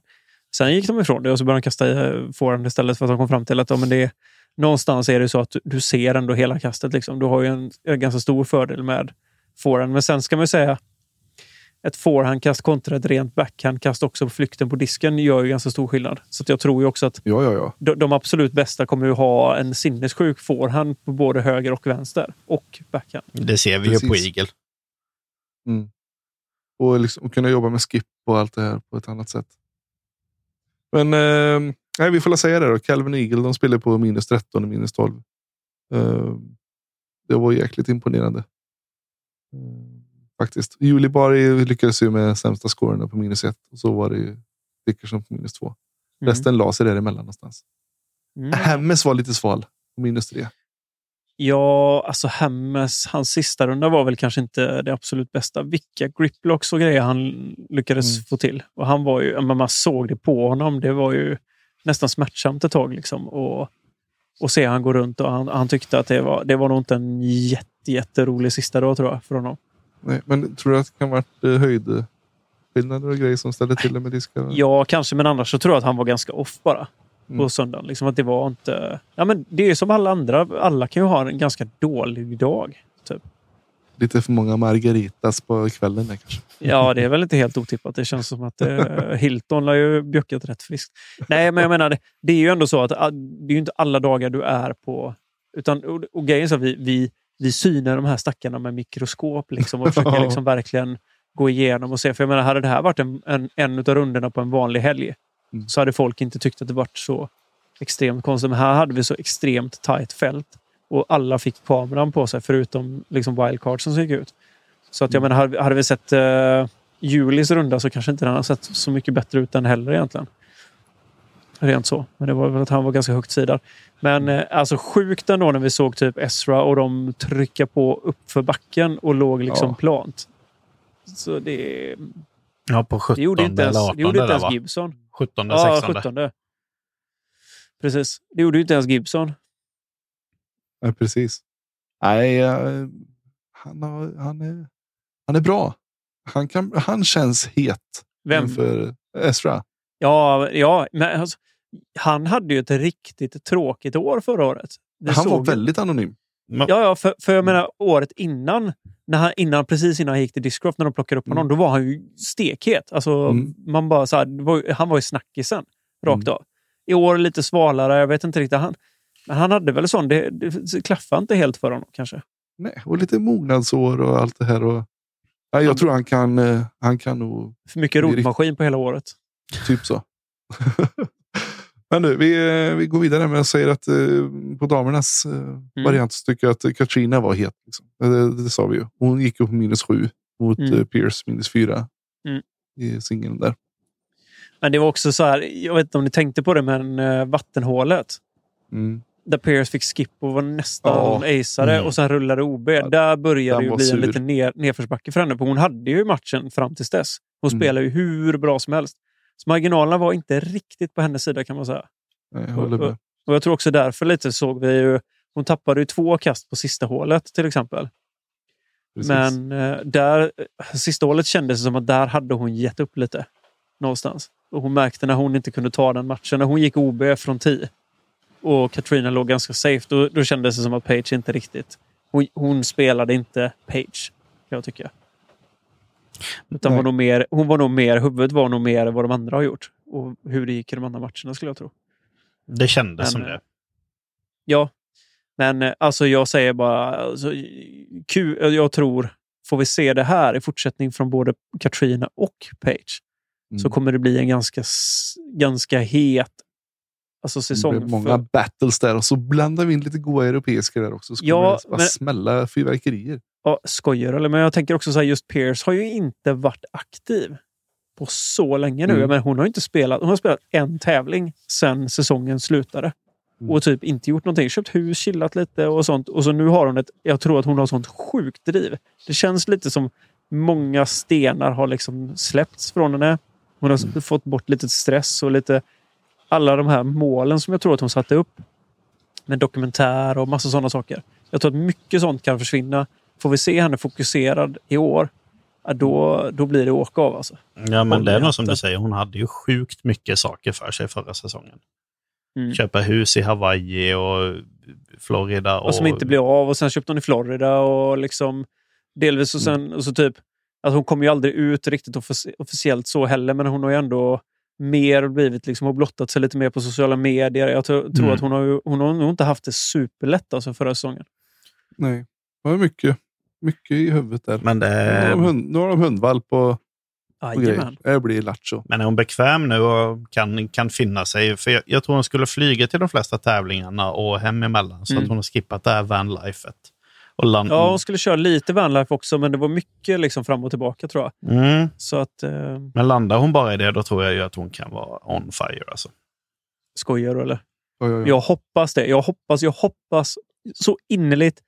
Sen gick de ifrån det och så började de kasta i forehand istället för att de kom fram till att ja, men det är, någonstans är det så att du, ser ändå hela kastet. Liksom. Du har ju en, en ganska stor fördel med forehand. Men sen ska man ju säga ett forehandkast kontra ett rent backhandkast också på flykten på disken gör ju ganska stor skillnad. Så att jag tror ju också att Ja, ja, ja. de, de absolut bästa kommer ju ha en sinnessjuk forehand på både höger och vänster. Och backhand. Det ser vi ju på. Eagle. Mm. Och, liksom, och kunna jobba med skip och allt det här på ett annat sätt. Men eh, nej, vi får väl säga det då. Calvin Eagle de spelar på minus 13 och minus 12. Eh, det var jäkligt imponerande. Faktiskt. Julie Bari lyckades ju med sämsta scoren på minus 1 och så var det ju Dickerson på minus 2. Mm. Resten la sig däremellan någonstans. Mm. Hemmes var lite sval på minus 3. Ja, alltså Hemmes, hans sista runda var väl kanske inte det absolut bästa. Vilka griplocks och grejer han lyckades Mm. få till. Och han var ju, men man såg det på honom. Det var ju nästan smärtsamt ett tag. Liksom. Och, och se han gå runt och han, han tyckte att det var, det var nog inte en jätte, jätterolig sista dag tror jag för honom. Nej, men tror du att det kan ha varit eh, höjdskillnader och grejer som ställde till det med diskar? Ja, kanske, men annars så tror jag att han var ganska off bara. På Mm. söndagen. Liksom att det var inte... Ja, men det är som alla andra. Alla kan ju ha en ganska dålig dag. Typ. Lite för många margaritas på kvällen där kanske. Ja, det är väl inte helt otippat. Det känns som att eh, Hilton har ju bjuckat rätt friskt. Nej, men jag menar, det, är ju ändå så att ah, det är ju inte alla dagar du är på... Utan, och, och grejen är så att vi, vi, vi synar de här stackarna med mikroskop liksom, och försöker liksom verkligen gå igenom och se. För jag menar, hade det här varit en, en, en av rundorna på en vanlig helg Mm. så hade folk inte tyckt att det varit så extremt konstigt. Men här hade vi så extremt tight fält och alla fick kameran på sig förutom liksom wildcardsen som gick ut. Så att jag Mm. menar, hade, hade vi sett uh, Julis runda så kanske inte den hade sett så mycket bättre ut än heller egentligen. Rent så. Men det var väl att han var ganska högt sidad. Men eh, alltså sjukt ändå när vi såg typ Ezra och de trycka på upp för backen och låg liksom Ja. plant. Så det, Ja, på 17 det gjorde inte ens, eller 18 det gjorde inte ens? Gibson. 17, Ja, 16. 17. Precis. Det gjorde ju inte ens Gibson. Ja, precis. Nej, eh, han, har, han, är, han är bra. Han, kan, han känns het Vem? inför Ezra. Ja, ja men alltså, han hade ju ett riktigt tråkigt år förra året. Det han var väldigt anonym. Ja, ja för, för jag menar året innan, när han, innan, precis innan han gick till Discraft, när de plockade upp honom, Mm. då var han ju stekhet. Alltså, Mm. man bara, så här, var, han var ju snackisen rakt Mm. av. I år lite svalare, jag vet inte riktigt. Han, men han hade väl sån, det, det klaffade inte helt för honom kanske. Nej, och lite mognadsår och allt det här. Och, ja, jag tror han kan, eh, han kan nog För mycket rotmaskin på hela året. typ så. Men nu, vi, eh, vi går vidare med att säga att eh, på damernas eh, variant så tycker jag att Katrina var het. Liksom. Det, det sa vi ju. Hon gick upp minus sju mot Mm. eh, Pierce minus fyra Mm. i singeln där. Men det var också så här, jag vet inte om ni tänkte på det, men vattenhålet. Mm. Där Pierce fick skip och var nästan Ja. aceade Mm. och sen rullade OB. Där började det ju bli en sur. liten ner, nedförsbacke för henne. För hon hade ju matchen fram tills dess. Hon Mm. spelade ju hur bra som helst. Så marginalerna var inte riktigt på hennes sida kan man säga. Nej, Jag håller med. Och jag tror också därför lite såg vi ju... Hon tappade ju två kast på sista hålet till exempel. Precis. Men eh, där, sista hålet kändes det som att där hade hon gett upp lite. Någonstans. Och hon märkte när hon inte kunde ta den matchen. När hon gick OB från 10 och Katrina låg ganska safe, då, då kändes det som att Page inte riktigt... Hon, hon spelade inte Page, kan jag tycka. Utan Nej. var nog mer, hon var nog mer, huvudet var nog mer vad de andra har gjort. Och hur det gick i de andra matcherna skulle jag tro. Det kändes Men, som eh, det. Ja, men eh, alltså jag säger bara... Alltså, kul, jag tror, får vi se det här i fortsättning från både Katrina och Page så Mm. kommer det bli en ganska, ganska het alltså, Det säsong. blir många för, battles där och så blandar vi in lite goa europeiska där också. Så Ja, det bara men- smälla fyrverkerier. ja, skojar eller? Men jag tänker också så här, just Pierce har ju inte varit aktiv på så länge nu. Mm. Men hon har inte spelat. Hon har spelat en tävling sedan säsongen slutade. Mm. Och typ inte gjort någonting. Köpt hus, chillat lite och sånt. Och så nu har hon ett... Jag tror att hon har sånt sjukt driv. Det känns lite som många stenar har liksom släppts från henne. Hon har Mm. fått bort lite stress och lite... Alla de här målen som jag tror att hon satte upp. Med dokumentär och massa sådana saker. Jag tror att mycket sånt kan försvinna. Får vi se henne fokuserad i år, då, då blir det åka av alltså. Ja, men det är nog som du säger. Hon hade ju sjukt mycket saker för sig förra säsongen. Mm. Köpa hus i Hawaii och Florida. Och, Och som inte blev av. Och sen köpte hon i Florida och liksom delvis och sen och så typ att hon kommer ju aldrig ut riktigt offic- officiellt så heller, men hon har ju ändå mer blivit liksom och blottat sig lite mer på sociala medier. Jag tror, Mm. att hon har, hon har nog inte haft det superlätt alltså förra säsongen. Nej, det var mycket, mycket i huvudet där. Men, Nu har det, de hund, nu har de hundvalp och, och grejer. Det blir lattjo. men är hon bekväm nu och kan, kan finna sig? För jag, jag tror hon skulle flyga till de flesta tävlingarna och hem emellan. Så Mm. att hon har skippat det här vanlifet. Och land, Ja, hon skulle köra lite vanlife också, men det var mycket liksom fram och tillbaka tror jag. mm, Så att... Eh, men landar hon bara i det, då tror jag ju att hon kan vara on fire. Alltså. skojar du eller? Ja, ja, ja. Jag hoppas det. Jag hoppas, jag hoppas så innerligt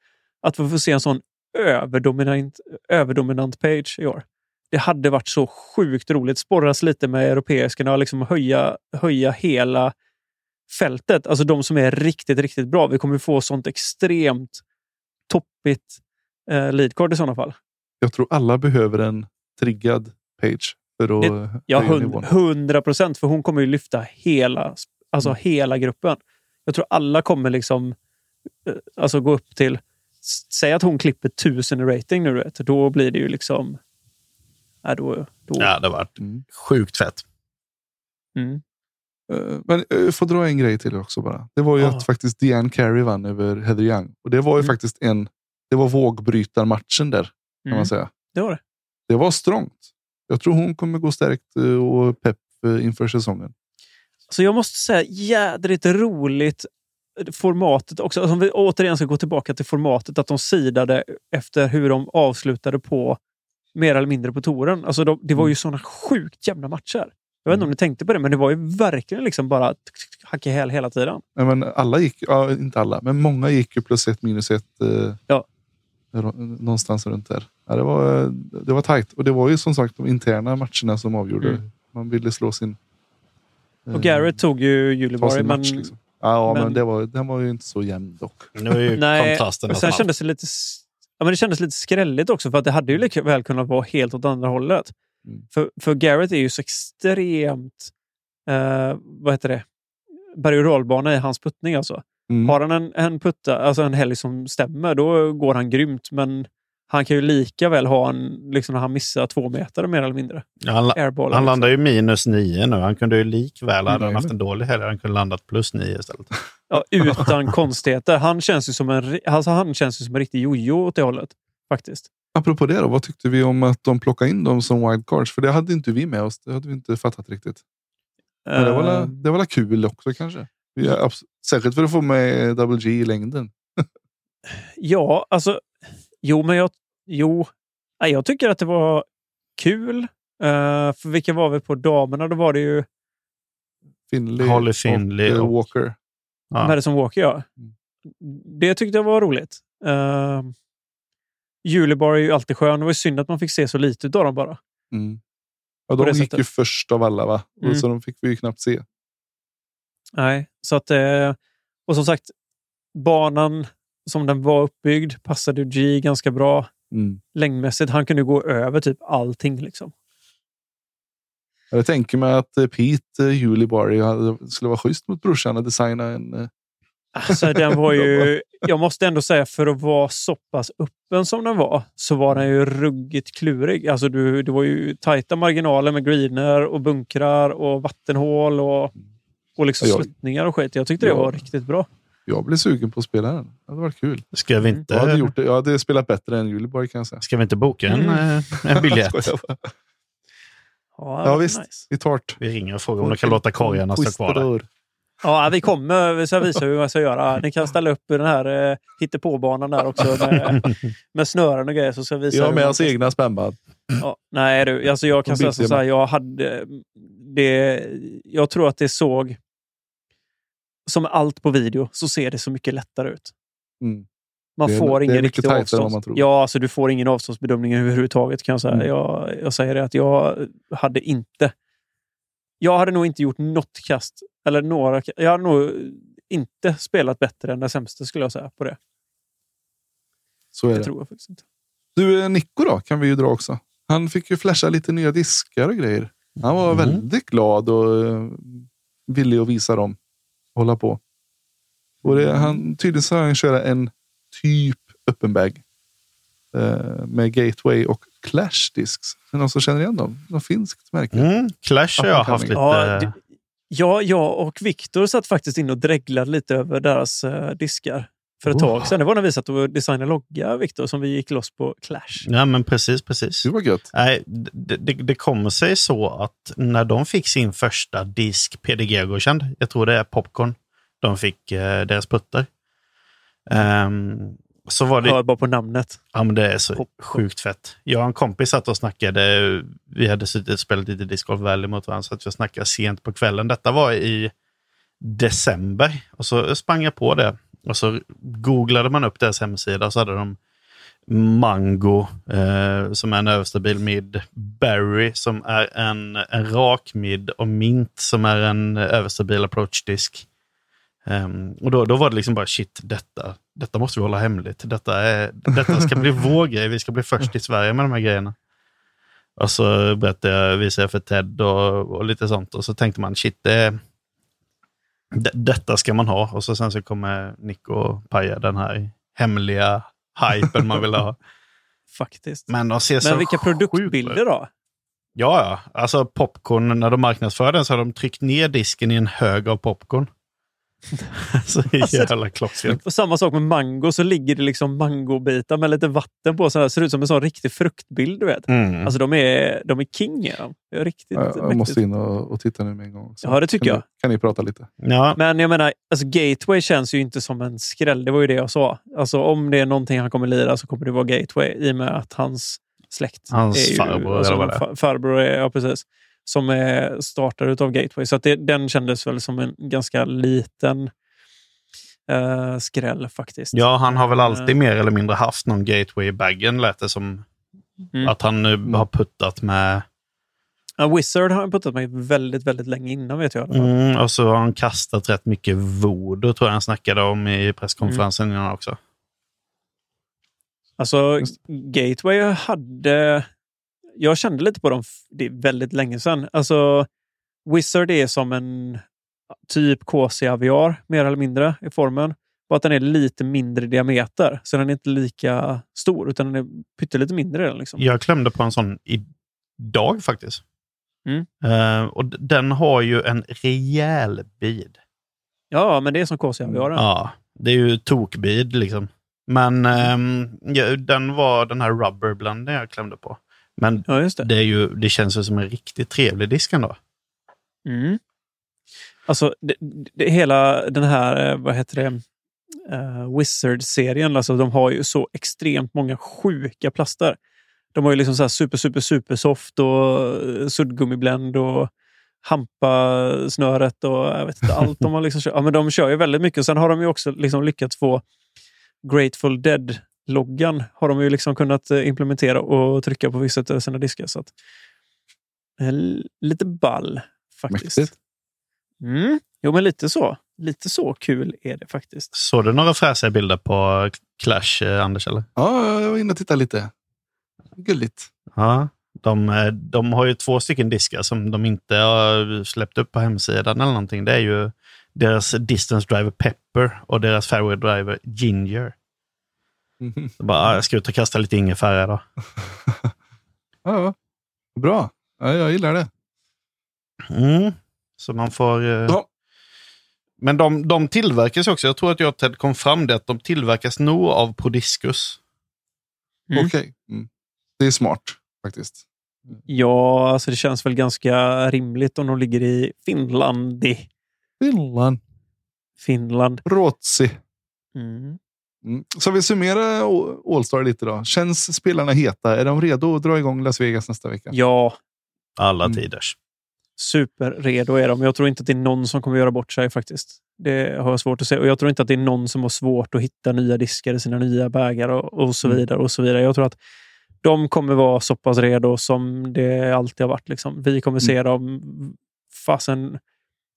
att vi får se en sån överdominant, överdominant page i år. Det hade varit så sjukt roligt. Sporras lite med europeiskarna och liksom höja, höja hela fältet. Alltså de som är riktigt, riktigt bra. Vi kommer få sånt extremt toppigt eh, leadcard i sådana fall. Jag tror alla behöver en triggad page för att Det- Ja, hundra procent. För hon kommer ju lyfta hela, alltså Mm. hela gruppen. Jag tror alla kommer liksom eh, alltså gå upp till säg att hon klipper tusen i rating nu, vet, då blir det ju liksom... Ja, då, då, Ja, det har varit Mm. sjukt fett. mm. Eh, Men eh, jag får dra en grej till också bara. Det var ju Ja. att faktiskt Deanne Carey vann över Heather Young. Och det var ju Mm. faktiskt en, det var vågbrytarmatchen där kan Mm. man säga. Det var det. Det var strångt. Jag tror hon kommer gå stärkt eh, och pepp inför säsongen. Så jag måste säga, jädrigt roligt formatet också. Alltså, om vi återigen ska gå tillbaka till formatet, att de sidade efter hur de avslutade på mer eller mindre på touren. Alltså, de, det var ju såna sjukt jämna matcher. Jag vet inte om ni tänkte på det, men det var ju verkligen liksom bara hack i häl hela tiden. Nej, men alla gick, ja, inte alla, men många gick ju plus ett minus ett. Eh, Ja. Någonstans runt där. Ja, det, var, det var tajt. Och det var ju som sagt de interna matcherna som avgjorde. Mm. Man ville slå sin... eh, Och Garrett tog ju Juliborg, men, match. Liksom. Ja, men, men- det var, den var ju inte så jämn dock. Nu är ju Nej, kontrasten och sen att kändes det lite, ja, men det kändes lite skrälligt också, för att det hade ju lika väl kunnat vara helt åt andra hållet. Mm. För, för Garrett är ju så extremt, eh, vad heter det, berg och rollbana i hans puttning alltså. Mm. Har han en, en putta, alltså en helg som stämmer, då går han grymt. Men han kan ju lika väl ha en, liksom när han missar två meter mer eller mindre. Ja, han, Airballar. han liksom. landar ju minus nio nu. Han kunde ju likväl, hade han Jajamän. haft en dålig helg, han kunde landat plus nio istället. Ja, utan konstigheter. Han känns ju som en, alltså han känns ju som en riktig jojo åt det hållet. Faktiskt. Apropå det då, vad tyckte vi om att de plockade in dem som wildcards? För det hade inte vi med oss. Det hade vi inte fattat riktigt. Men det var, Eh, la- det var la kul också kanske. Särskilt för att få med Double G i längden. Ja, alltså. Jo, men jag... Jo. Nej, jag tycker att det var kul. Eh, för vilka var vi på damerna? Då var det ju Finley Holly Finley och, eh, och- Walker. Ja. Madison Walker, ja. Mm. Det tyckte jag var roligt. Uh, Julibar är ju alltid skön. Det var ju synd att man fick se så lite av dem bara. Mm. Ja, de gick ju sättet. först av alla va? Mm. Så de fick vi ju knappt se. Nej, så att... eh, och som sagt, banan som den var uppbyggd passade ju G ganska bra. Mm. Längdmässigt, han kunde gå över typ allting. Liksom. Jag tänker mig att eh, Pete Julibar hade- skulle vara schysst mot brorsan och designa en... Alltså, den var ju... Jag måste ändå säga, för att vara så pass öppen som den var, så var den ju ruggigt klurig. Alltså, du, det var ju tajta marginaler med greener och bunkrar och vattenhål och, och liksom Ja, jag- sluttningar och skit. Jag tyckte det Ja. var riktigt bra. Jag blev sugen på att spela den. Det hade varit kul. Ska vi Mm. inte, Jag hade, gjort det. Jag hade spelat bättre än Juliborg kan jag säga. ska vi inte boka en, Mm. eh, en biljett? Ja, Ja, visst. Nice. Vi tar det. Vi ringer och frågar om de kan låta korgarna stå kvar där. Ja, vi kommer. Vi ska visa hur man ska göra. Ni kan ställa upp den här eh, hittepåbanan där också med, med snören och grejer. Så ska jag visa hur med oss egna spännband. Ja, nej, du, alltså jag kan säga så här. Jag hade det. Jag tror att det såg som allt på video så ser det så mycket lättare ut. Mm. Man Det är- får det är ingen mycket riktig avstånd. tror. Ja, alltså du får ingen avståndsbedömning överhuvudtaget kan jag säga. Mm. Jag, jag säger det att jag hade inte. Jag hade nog inte gjort något kast eller några. Jag hade nog inte spelat bättre än den sämsta skulle jag säga på det. Så är Det det. tror jag faktiskt inte. Du, eh, Nico då kan vi ju dra också. Han fick ju flasha lite nya diskar och grejer. Han var Mm. väldigt glad och eh, villig att visa dem. Hålla på. Och det, han, tydligen så har han köra en typ öppen bag. Eh, med Gateway och Clash Discs. Är det någon som känner igen dem? Något finskt märke? Mm. Clash har jag haft lite... Ja, det- Ja, jag och Viktor satt faktiskt in och dreglade lite över deras eh, diskar för ett Oh. tag sedan. Det var när vi satt och designade logga, Viktor, som vi gick loss på Clash. Ja, men precis, precis. Det var gött. Nej, det, det, det kommer sig så att när de fick sin första disk PDG-godkänd, jag tror det är Popcorn, de fick eh, deras putter. Ehm, så var det, Hör bara på namnet. ja men det är så Popcorn. sjukt fett. Jag och en kompis satt och snackade, vi hade suttit och spelat lite Disc Golf Valley mot varandra, så att vi snackade sent på kvällen. Detta var i december och så sprang jag på det. Och så googlade man upp deras hemsida och så hade de Mango, eh, som är en överstabil mid. Berry, som är en, en rak mid. Och Mint, som är en överstabil approach-disk. Ehm, och då, då var det liksom bara shit, detta, detta måste vi hålla hemligt. Detta, är, detta ska bli vår grej. Vi ska bli först i Sverige med de här grejerna. Och så berättade jag, visade jag för Ted och, och lite sånt. Och så tänkte man, shit, det, det, detta ska man ha. Och så sen så kommer Nick och paja den här hemliga hypen man vill ha. Faktiskt. Men de ser så Men vilka produktbilder då? Ja, ja. Alltså popcorn, när de marknadsför den så har de tryckt ner disken i en hög av popcorn. så Alltså, jävla klockrent. Och samma sak med mango, så ligger det liksom mangobitar med lite vatten på. Så här, ser ut som en sån riktig fruktbild. Du vet. Mm. Alltså de är, de är king. Är de. Det är riktigt Ja, jag mäktigt. måste in och, och titta nu med en gång. Också. Ja, det tycker kan jag. Ni, kan ni prata lite? Ja, Men jag menar, alltså Gateway känns ju inte som en skräll. Det var ju det jag sa. Alltså om det är någonting han kommer lira så kommer det vara Gateway i och med att hans släkt Hans är ju, farbror, alltså, farbror är, ja, precis, som är startare utav Gateway. Så att det, den kändes väl som en ganska liten eh, skräll faktiskt. ja, han har väl alltid Eh. mer eller mindre haft någon gateway i baggen, lät det som. Mm. Att han nu har puttat med... Ja, Wizard har han puttat mig väldigt, väldigt länge innan vet jag. Mm, och så har han kastat rätt mycket voodoo, tror jag han snackade om i presskonferensen Mm. innan också. Alltså, Gateway hade... Jag kände lite på dem, det är väldigt länge sedan. Alltså, Wizard är som en typ KC Aviar, mer eller mindre, i formen. Bara att den är lite mindre i diameter. Så den är inte lika stor, utan den är pyttelite mindre. Liksom. Jag klämde på en sån idag faktiskt. Mm. Eh, och den har ju en rejäl bid. Ja, men det är som KC Aviar. Ja, det är ju tokbid liksom. Men ehm, ja, den var den här rubberblenden jag klämde på. Men ja, det. det, är ju, det känns ju som en riktigt trevlig disk ändå. Mm. Alltså, det, det, hela den här, eh, vad heter det, uh, Wizard-serien, alltså, de har ju så extremt många sjuka plaster. De har ju liksom så här super, super, super soft och eh, suddgummibländ och hampa-snöret och jag vet inte, allt de har liksom. Ja, men de kör ju väldigt mycket. Sen har de ju också liksom lyckats få Grateful Dead-loggan har de ju liksom kunnat eh, implementera och trycka på vissa av sina diskar. Så att, eh, lite ball faktiskt. Mäktigt. Mm. Jo, men lite så. Lite så kul är det faktiskt. Såg du några fräsiga bilder på Clash, eh, Anders? Eller? Ja, jag var inne och tittade lite. Gulligt. Ja, de, de har ju två stycken diskar som de inte har släppt upp på hemsidan eller någonting. Det är ju deras Distance Driver Pepper och deras Fairway Driver Ginger. Så bara, ah, jag ska ut och kasta lite ingefära då. Ja, ja. Bra. Ja, jag gillar det. Mm. Så man får... eh, Ja. Men de, de tillverkas också. Jag tror att jag och Ted kom fram det att de tillverkas nog av Prodiscus. Mm. Okej. Mm. Det är smart faktiskt. Ja, alltså det känns väl ganska rimligt om de ligger i Finland. Finland. Finland. Ruotsi. Mm. Mm. Så vi summerar Allstar lite då. Känns spelarna heta? Är de redo att dra igång Las Vegas nästa vecka? Ja, Alla Mm. tiders. superredo är de. Jag tror inte att det är någon som kommer göra bort sig faktiskt. Det har jag svårt att se. Och jag tror inte att det är någon som har svårt att hitta nya diskar i sina nya bägar och, och så Mm. vidare. och så vidare. Jag tror att de kommer vara så pass redo som det alltid har varit. Liksom. Vi kommer se dem fasen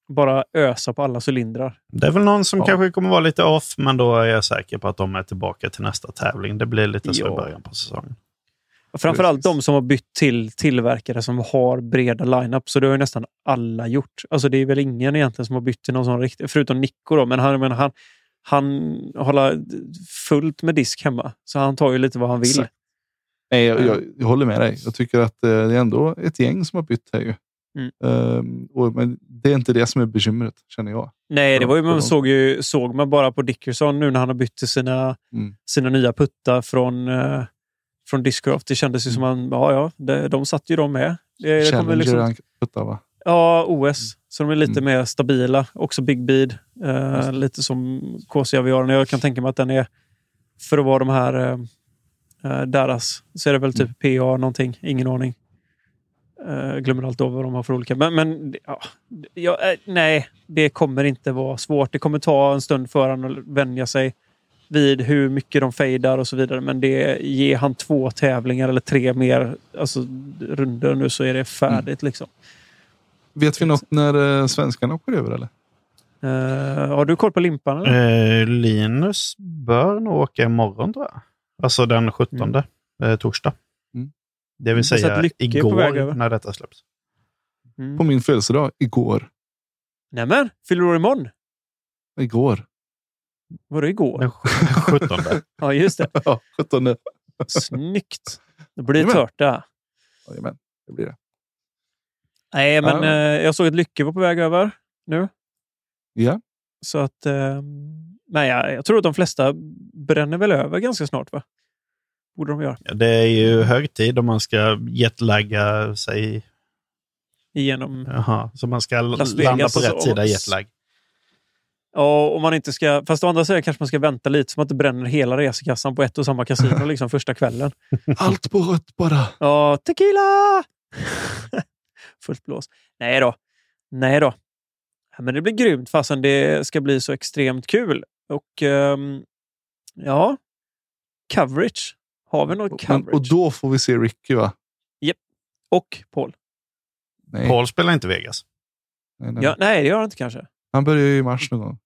bara ösa på alla cylindrar. Det är väl någon som Ja. kanske kommer vara lite off, men då är jag säker på att de är tillbaka till nästa tävling. Det blir lite så Ja. i början på säsongen. Framförallt Precis. de som har bytt till tillverkare som har breda line-up. Så det har ju nästan alla gjort. Alltså det är väl ingen egentligen som har bytt till någon sån riktig, förutom Nico då. Men han, men han, han har fullt med disk hemma. Så han tar ju lite vad han vill. Exakt. Nej, jag, jag, jag håller med dig. Jag tycker att eh, det är ändå ett gäng som har bytt här. Ju. Mm. Och, men det är inte det som är bekymret, känner jag. Nej, det var ju, man såg, ju, såg man bara på Dickerson nu när han har bytt till sina, Mm. sina nya puttar från, eh, från Discraft. Det kändes ju som att ja, ja, det, de satt ju de med. Det, Challenger liksom, han puttar, va? Ja, OS. Så de är lite Mm. mer stabila. Också Big Bead. Eh, lite som KC Aviaren. Jag kan tänka mig att den är, för att vara de här eh, deras, så är det väl Mm. typ PA någonting. Ingen aning. Eh, glömmer alltid av vad de har för olika. Men, men ja, ja, eh, nej, det kommer inte vara svårt. Det kommer ta en stund för honom att vänja sig vid hur mycket de fejdar och så vidare. Men det ger han två tävlingar eller tre mer alltså, runder nu så är det färdigt. Liksom. Vet vi något när eh, svenskarna åker över? Eller? Eh, har du koll på limpan? Eller? Eh, Linus bör nog åka imorgon tror jag. Alltså den 17 eh, torsdag. Mm. Det vill har sett säga Lycke på väg igår över. när detta släpps. Mm. På min födelsedag, igår. Nämen, fyller du år imorgon? Igår. Var det igår? Den 17. Ja, just det. Ja, 17. Snyggt. Det blir Jajamän. tårta. Jajamän, det blir det. Nej, men Ja. eh, jag såg att Lycke var på väg över nu. Ja, Så att... Eh, nej, jag, jag tror att de flesta bränner väl över ganska snart, va? Borde de göra. Ja, Det är ju högtid om man ska jetlagga sig. Igenom... Jaha, så man ska Las landa på och rätt så. sida jetlag. Ja, om man inte ska... Fast å andra sidan kanske man ska vänta lite så man inte bränner hela resekassan på ett och samma kasino liksom första kvällen. allt på rött bara. Ja, tequila! Fullt blås. Nej då. Nej då. Ja, men det blir grymt fastän det ska bli så extremt kul. Och ehm, ja, coverage. Har vi något Men, coverage? och då får vi se Ricky va? Och Paul. Nej, Paul spelar inte Vegas. nej, nej. Ja, nej, det gör han inte kanske. Han börjar ju i mars någon gång.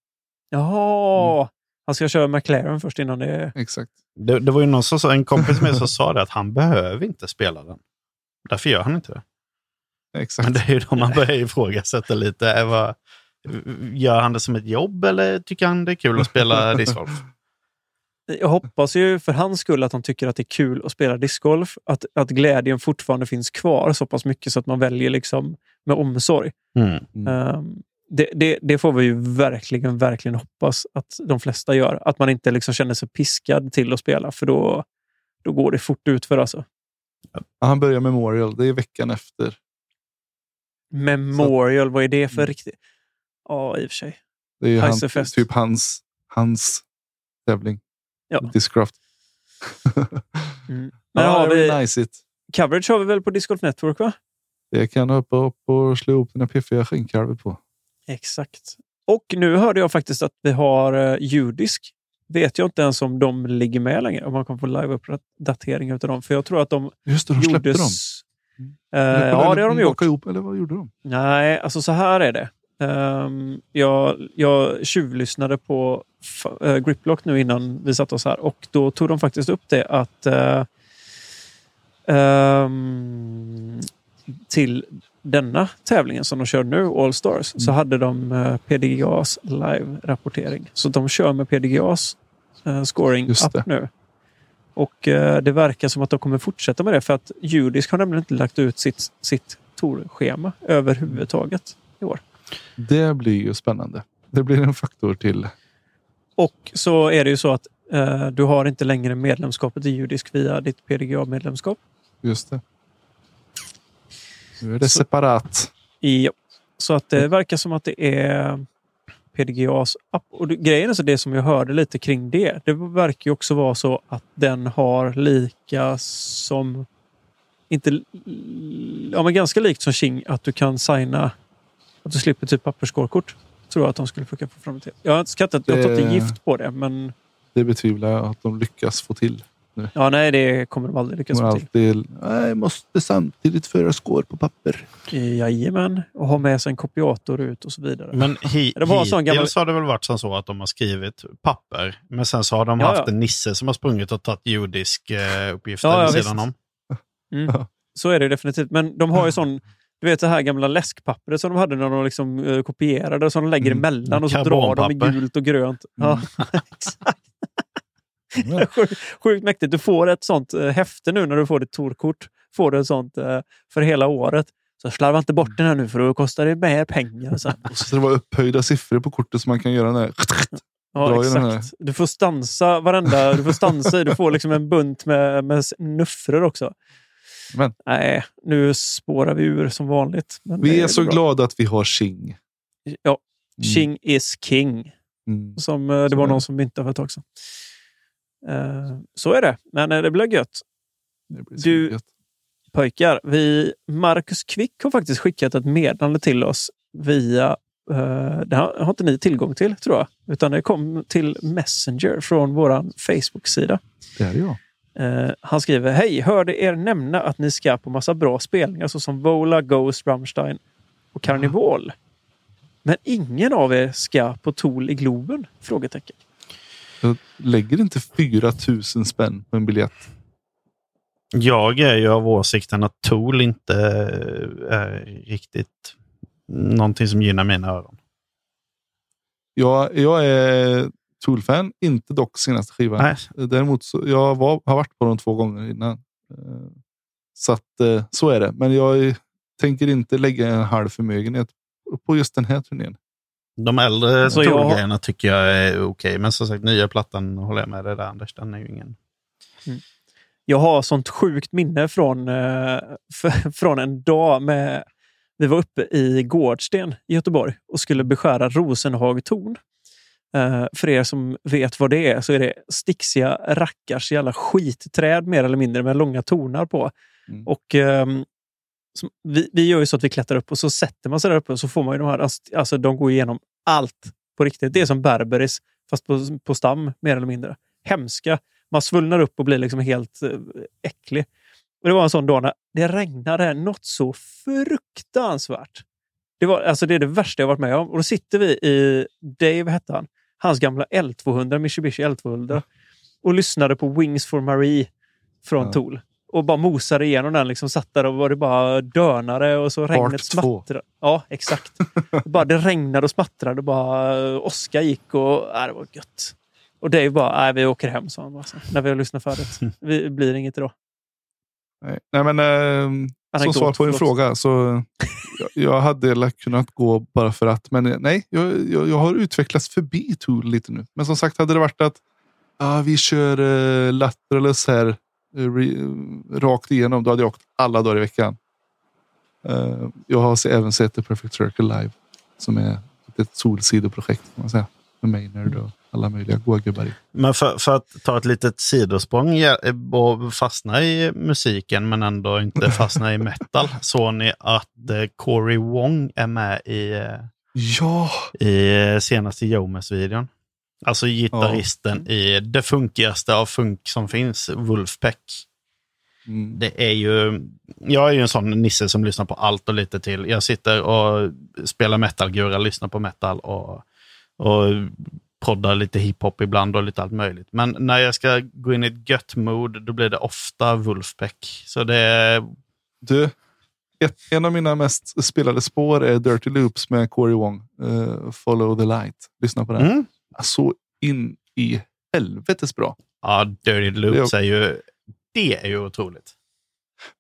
Jaha! Mm. Han ska köra McLaren först innan det... Exakt. Det, det var ju någon som sa, en kompis med som sa det, att han behöver inte spela den. Därför gör han inte det. Exakt. Men det är ju då man börjar ifrågasätta lite. Vad, gör han det som ett jobb eller tycker han det är kul att spela discgolf? Jag hoppas ju för hans skull att han tycker att det är kul att spela discgolf. Att, att glädjen fortfarande finns kvar så pass mycket så att man väljer liksom med omsorg. Mm. Ehm, det, det, det får vi ju verkligen, verkligen hoppas att de flesta gör. Att man inte liksom känner sig piskad till att spela, för då, då går det fort ut för alltså. Han börjar Memorial. Det är veckan efter. Memorial, vad är det för Mm. riktigt? Ja, i och för sig. Det är ju han, typ hans, hans tävling. Ja. Discraft. Mm. Men ja, har det vi, nice coverage har vi väl på Discord Network, va? Det kan du hoppa upp och slå ihop dina piffiga skinnkalvar på. Exakt. Och nu hörde jag faktiskt att vi har uh, judisk. Vet jag inte ens om de ligger med längre. Om man kan få live-uppdateringar av dem. För jag tror att de Just det, de släppte dem. Mm. Eh, Eller- ja, det har de gjort. Ihop, eller vad gjorde de? Nej, alltså så här är det. Ehm, jag, jag tjuvlyssnade på eh, Griplock nu innan vi satte oss här och då tog de faktiskt upp det att eh, ehm, till denna tävlingen som de kör nu, All Stars, så Mm. hade de eh, PDGAs live-rapportering. Så de kör med PDGAs scoring Just up det. nu. Och det verkar som att de kommer fortsätta med det för att Judisk har nämligen inte lagt ut sitt, sitt torschema överhuvudtaget i år. Det blir ju spännande. Det blir en faktor till. Och så är det ju så att eh, du har inte längre medlemskapet i Judisk via ditt PDGA-medlemskap. Just det. Nu är det Så- separat. Ja. Så att det verkar som att det är PDGAs app. Och grejen är så det som jag hörde lite kring det. Det verkar ju också vara så att den har lika som... Inte... Ja, men ganska likt som Qing att du kan signa... Att du slipper typ pappersskårkort. Tror jag att de skulle försöka få fram det till. Jag har inte skattat, jag har tagit Det- gift på det, men Det betvivlar jag att de lyckas få till. ja, nej, det kommer de aldrig lyckas till. alltid, nej, måste samtidigt föra skår på papper. Jajamän, och ha med sig en kopiator ut och så vidare. Men hi, Det var hittills gammal- har det väl varit så att de har skrivit papper, men sen så har de Ja, haft ja. en nisse som har sprungit och tagit judisk eh, uppgifter Ja, ja, vid visst. sidan om. Mm. Så är det definitivt. Men de har ju sån, du vet det här gamla läskpappret som de hade när de liksom, eh, kopierade, som de lägger Mm. emellan och så drar de i gult och grönt. Ja, exakt. Ja. Sjukt, sjukt mäktigt. Du får ett sånt eh, häfte nu när du får ditt torkort. Får du ett sånt eh, för hela året. Så slarva inte bort den här nu för då kostar det mer pengar sen. Och så ska det vara upphöjda siffror på kortet så man kan göra den här. Ja, Dra exakt. Du får stansa varenda... Du får stansa i. Du får liksom en bunt med, med nuffror också. Men. Nej, nu spårar vi ur som vanligt. Vi det är så bra. glada att vi har Xing. Ja, Mm. King is king. Mm. Som eh, det Så var är någon som myntade för ett tag sedan. Eh, så är det. Men eh, det blir gött. Det blir Du- gött. Pojkar, vi, Marcus Kvick har faktiskt skickat ett meddelande till oss via... det har, har inte ni tillgång till, tror jag. Utan det kom till Messenger från vår Facebook-sida. Det är jag. Eh, han skriver Hej, hörde er nämna att ni ska på massa bra spelningar såsom Vola, Ghost, Rammstein och Carnival. Men ingen av er ska på Tool i Globen? Frågetecken. Jag lägger inte 4 000 spänn på en biljett. Jag är ju av åsikten att Tool inte är riktigt någonting som gynnar mina öron. Jag, jag är Tool-fan. Inte dock senaste skivan. Nej. Däremot så, jag var, har varit på dem två gånger innan. Eh, Så att eh, så är det. Men jag tänker inte lägga en halv förmögenhet på just den här turnén. De äldre Alltså, jag- tycker jag är okej. Men som sagt, nya plattan håller jag med dig där Anders. Den är ju ingen... Jag har sånt sjukt minne från, eh, från en dag med... Vi var uppe i Gårdsten i Göteborg och skulle beskära Rosenhag Eh, för er som vet vad det är så är det stixiga rackars jävla skitträd mer eller mindre med långa tornar på. Mm. Och som, vi, vi gör ju så att vi klättrar upp och så sätter man sig där uppe och så får man ju de här, alltså de går igenom allt på riktigt. Det är som Berberis fast på, på stam mer eller mindre. Hemska. Man svullnar upp och blir liksom helt eh, äcklig. Och det var en sån dag när det regnade något så fruktansvärt. Det, var, alltså det är det värsta jag varit med om. Och då sitter vi i, Dave hette han, hans gamla L200, Mitsubishi L200 och lyssnade på Wings for Marie från Ja. Tool. Och bara mosade igenom den. Liksom satt där och var det bara dönare och så regnet smattrade. Ja, exakt. Bara, det regnade och smattrade och bara eh, Oskar gick och äh, det var gött. Och Dave bara, nej vi åker hem, sa han bara, så, när vi har lyssnat färdigt. Det blir inget idag. Nej, men eh, som svar på din fråga så jag, hade kunnat gå bara för att. Men eh, nej, jag, jag, jag har utvecklats förbi Tool lite nu. Men som sagt, hade det varit att ja, vi kör uh, lateralus här eh, re, rakt igenom, då hade jag åkt alla dagar i veckan. Eh, jag har även sett The Perfect Circle live som är ett Tool-sidoprojekt kan man säga. Med Maynard och alla möjliga goa gubbar i. Men för, för att ta ett litet sidosprång ja, och fastna i musiken men ändå inte fastna i metal. Såg ni att eh, Corey Wong är med i, eh, Ja, i eh, senaste Jomes-videon? Alltså gitarristen i det funkigaste av funk som finns, Wolfpack. mm. Det är ju, jag är ju en sån nisse som lyssnar på allt och lite till. Jag sitter och spelar metalgura, lyssnar på metal och, och proddar lite hiphop ibland och lite allt möjligt. Men när jag ska gå in i ett gött mood, då blir det ofta Wolfpack. Så det är, Du, ett, en av mina mest spelade spår är Dirty Loops med Corey Wong. eh, Follow the light. Lyssna på den. mm. Så in i helvetes bra. ja, Dirty Loops är ju, det är ju otroligt.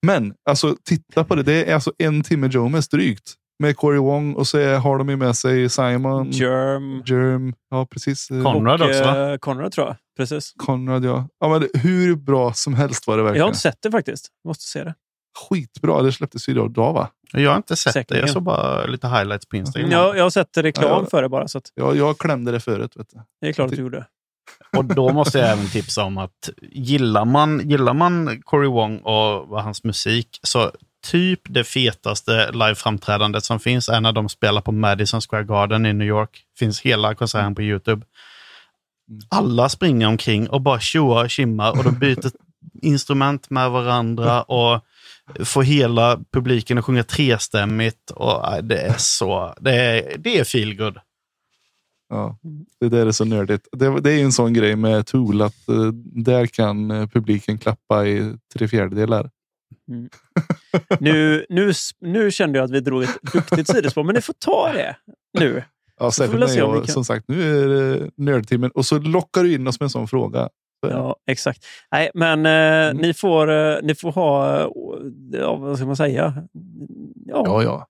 Men alltså titta på det. Det är alltså en timme Jomes drygt. Med Corey Wong och så är, har de ju med sig Simon, Germ. Germ. Ja, precis. Conrad och, också, va? eh, Conrad tror jag. Precis. Conrad, ja. ja men det- hur bra som helst var det Jag har verkligen. inte sett det faktiskt. Måste se det. Skitbra. Det släpptes ju idag, va? Jag har inte sett det, Säkerligen. jag såg bara lite highlights på Instagram. Jag, jag har sett reklam Ja, ja. för det bara, så att Jag, jag klämde det förut. Vet du. det är klart att du gjorde. Och då måste jag även tipsa om att gillar man, gillar man Cory Wong och hans musik så typ det fetaste liveframträdandet som finns är när de spelar på Madison Square Garden i New York. Finns hela konserten på YouTube. Alla springer omkring och bara tjoar och tjimmar och de byter instrument med varandra och får hela publiken att sjunga trestämmigt. Och äh, det är så, det är, det är feel good. Ja, det där är så nördigt. Det, det är en sån grej med Tool att eh, där kan eh, publiken klappa i tre fjärdedelar. Nu, nu, s- nu kände jag att vi drog ett duktigt sidospår, men ni får ta det nu. Ja, särskilt när jag, kan- som sagt, nu är det nördtimmen och så lockar du in oss med en sån fråga. Ja, exakt. Nej, men eh, ni, får, eh, ni får ha, eh, ja, vad ska man säga? Ja, ja, ja.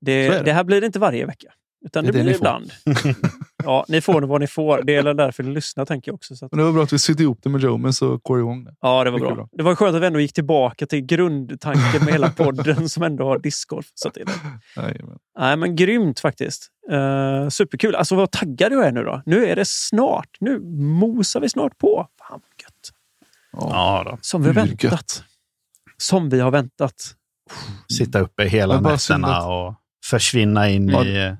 det, det. det här blir det inte varje vecka. Utan Det det, blir ibland. ja, ni får vad ni får. Det är därför ni lyssnar, tänker jag också. Så att, Men det var bra att vi sydde ihop det med Jomes och Corey Wong. där. ja, det var bra. bra. Det var skönt att vi ändå gick tillbaka till grundtanken med hela podden som ändå har discgolf. Så det det. Nej, men grymt faktiskt. Uh, superkul. Alltså vad taggad jag är nu då. Nu är det snart. Nu mosar vi snart på. Fan vad gött. Ja, då. Som vi har väntat. Som vi har väntat. Sitta uppe hela nätterna och försvinna in Ja. i...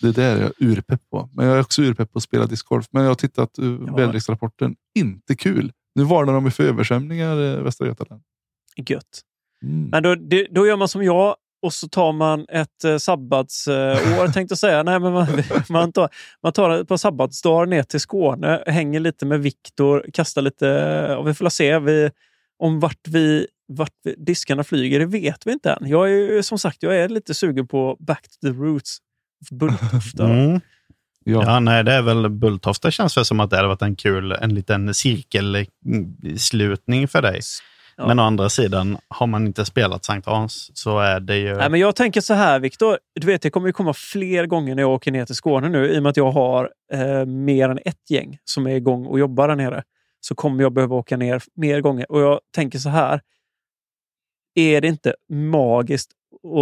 Det där är jag urpepp på. Men jag är också urpepp på att spela discgolf. Men jag har tittat uh, Ja. väderleksrapporten. Inte kul. Nu varnar de för översvämningar i Västra Götaland. Gött. Mm. Men då, då gör man som jag och så tar man ett eh, sabbatsår, tänkte jag säga. Nej, men man, man, tar, man tar ett par sabbatsdagar ner till Skåne, hänger lite med Viktor, kastar lite... Ja, vi får se vi, om vart, vi, vart vi, diskarna flyger. Det vet vi inte än. Jag är ju, som sagt jag är lite sugen på back to the roots. Bulltofta. Mm. Ja. Ja, nej, det är väl Bulltofta känns väl som att det hade varit en kul, en liten cirkelslutning för dig. Ja. Men å andra sidan, har man inte spelat Sankt Hans så är det ju... Nej, men jag tänker så här, Viktor. Du vet, det kommer ju komma fler gånger när jag åker ner till Skåne nu. I och med att jag har eh, mer än ett gäng som är igång och jobbar där nere. Så kommer jag behöva åka ner mer gånger. Och jag tänker så här. Är det inte magiskt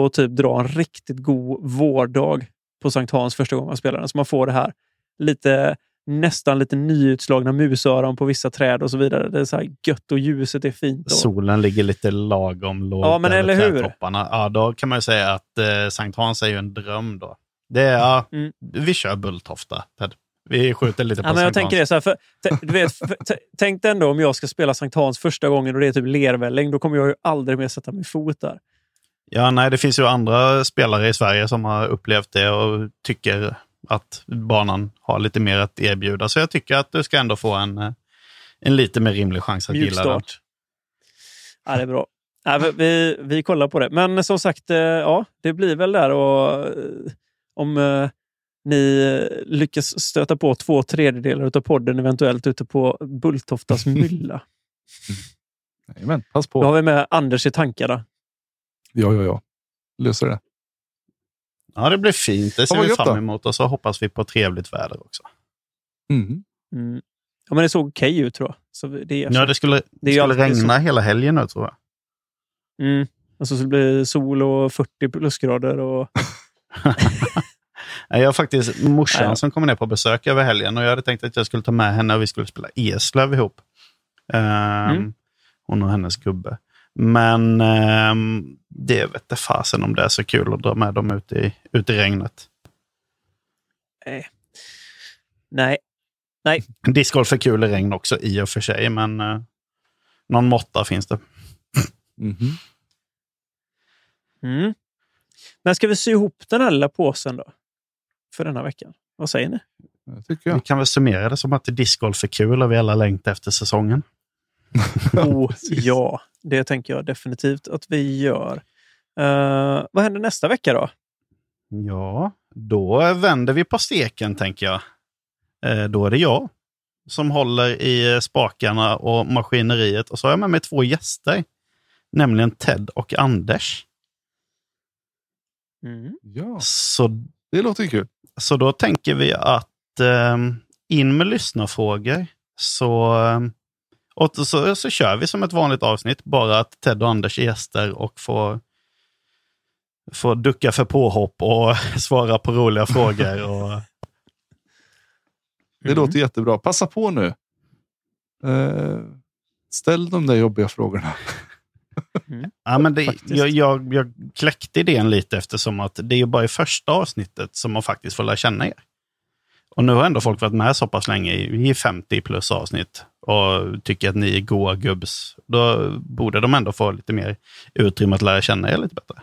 att typ dra en riktigt god vårdag på Sankt Hans första gången man spelar den? Så man får det här lite nästan lite nyutslagna musöron på vissa träd och så vidare. Det är så här gött och ljuset är fint. Och... Solen ligger lite lagom lågt Ja, men över eller hur? trädtopparna. Ja, då kan man ju säga att eh, Sankt Hans är ju en dröm då. Det är, ja, Mm. Vi kör Bulltofta, Ted. Vi skjuter lite på Ja, men jag Sankt tänker det så här, för, du vet, för, tänk dig ändå om jag ska spela Sankt Hans första gången och det är typ lervälling. Då kommer jag ju aldrig mer sätta min fot där. Ja, nej, det finns ju andra spelare i Sverige som har upplevt det och tycker att banan har lite mer att erbjuda. Så jag tycker att du ska ändå få en, eh, en lite mer rimlig chans att gilla den. Ja, det är bra. Ja, vi- vi, kollar på det. Men som sagt, eh, ja, det blir väl där och eh, om ni lyckas stöta på två tredjedelar av podden eventuellt ute på Bulltoftas mylla. Jajamän, pass Då på. har vi med Anders i tankarna. Ja, ja, ja. Löser det. Ja, det blir fint. Det ser vi fram emot och så hoppas vi på trevligt väder också. Mm. Mm. Ja, men det såg okej ut tror jag. Så det är Ja, det skulle, det skulle regna hela helgen nu tror jag. Mm. Och så skulle det bli sol och 40 plusgrader. Och... Nej, Jag har faktiskt morsan Ja, ja. som kommer ner på besök över helgen och jag hade tänkt att jag skulle ta med henne och vi skulle spela Eslöv ihop. Ehm, Mm. Hon och hennes gubbe. Men ehm, det vet jag fasen om det är så kul att dra med dem ut i, ut i regnet. Nej, Discgolf är kul i regn också i och för sig, men eh, någon måtta finns det. Mhm. Mm. När ska vi sy ihop den här lilla påsen då? För denna veckan. Vad säger ni? Vi jag. kan väl summera det som att discgolf är kul och vi alla längtar efter säsongen. Oh, ja, det tänker jag definitivt att vi gör. Eh, vad händer nästa vecka då? Ja, då vänder vi på steken tänker jag. Eh, då är det jag som håller i spakarna och maskineriet. Och så har jag med mig två gäster, nämligen Ted och Anders. Mm. Ja, Så, det låter kul. så då tänker vi att eh, in med lyssnarfrågor. Så, eh, och så, så kör vi som ett vanligt avsnitt, bara att Ted och Anders är gäster och får, får ducka för påhopp och svara på roliga frågor. Och, Det Mm. låter jättebra. Passa på nu. Eh, ställ de där jobbiga frågorna. Ja, men det, jag, jag, jag kläckte idén lite eftersom att det är ju bara i första avsnittet som man faktiskt får lära känna er. Och nu har ändå folk varit med så pass länge i i 50 plus avsnitt och tycker att ni är goa gubbs. Då borde de ändå få lite mer utrymme att lära känna er lite bättre.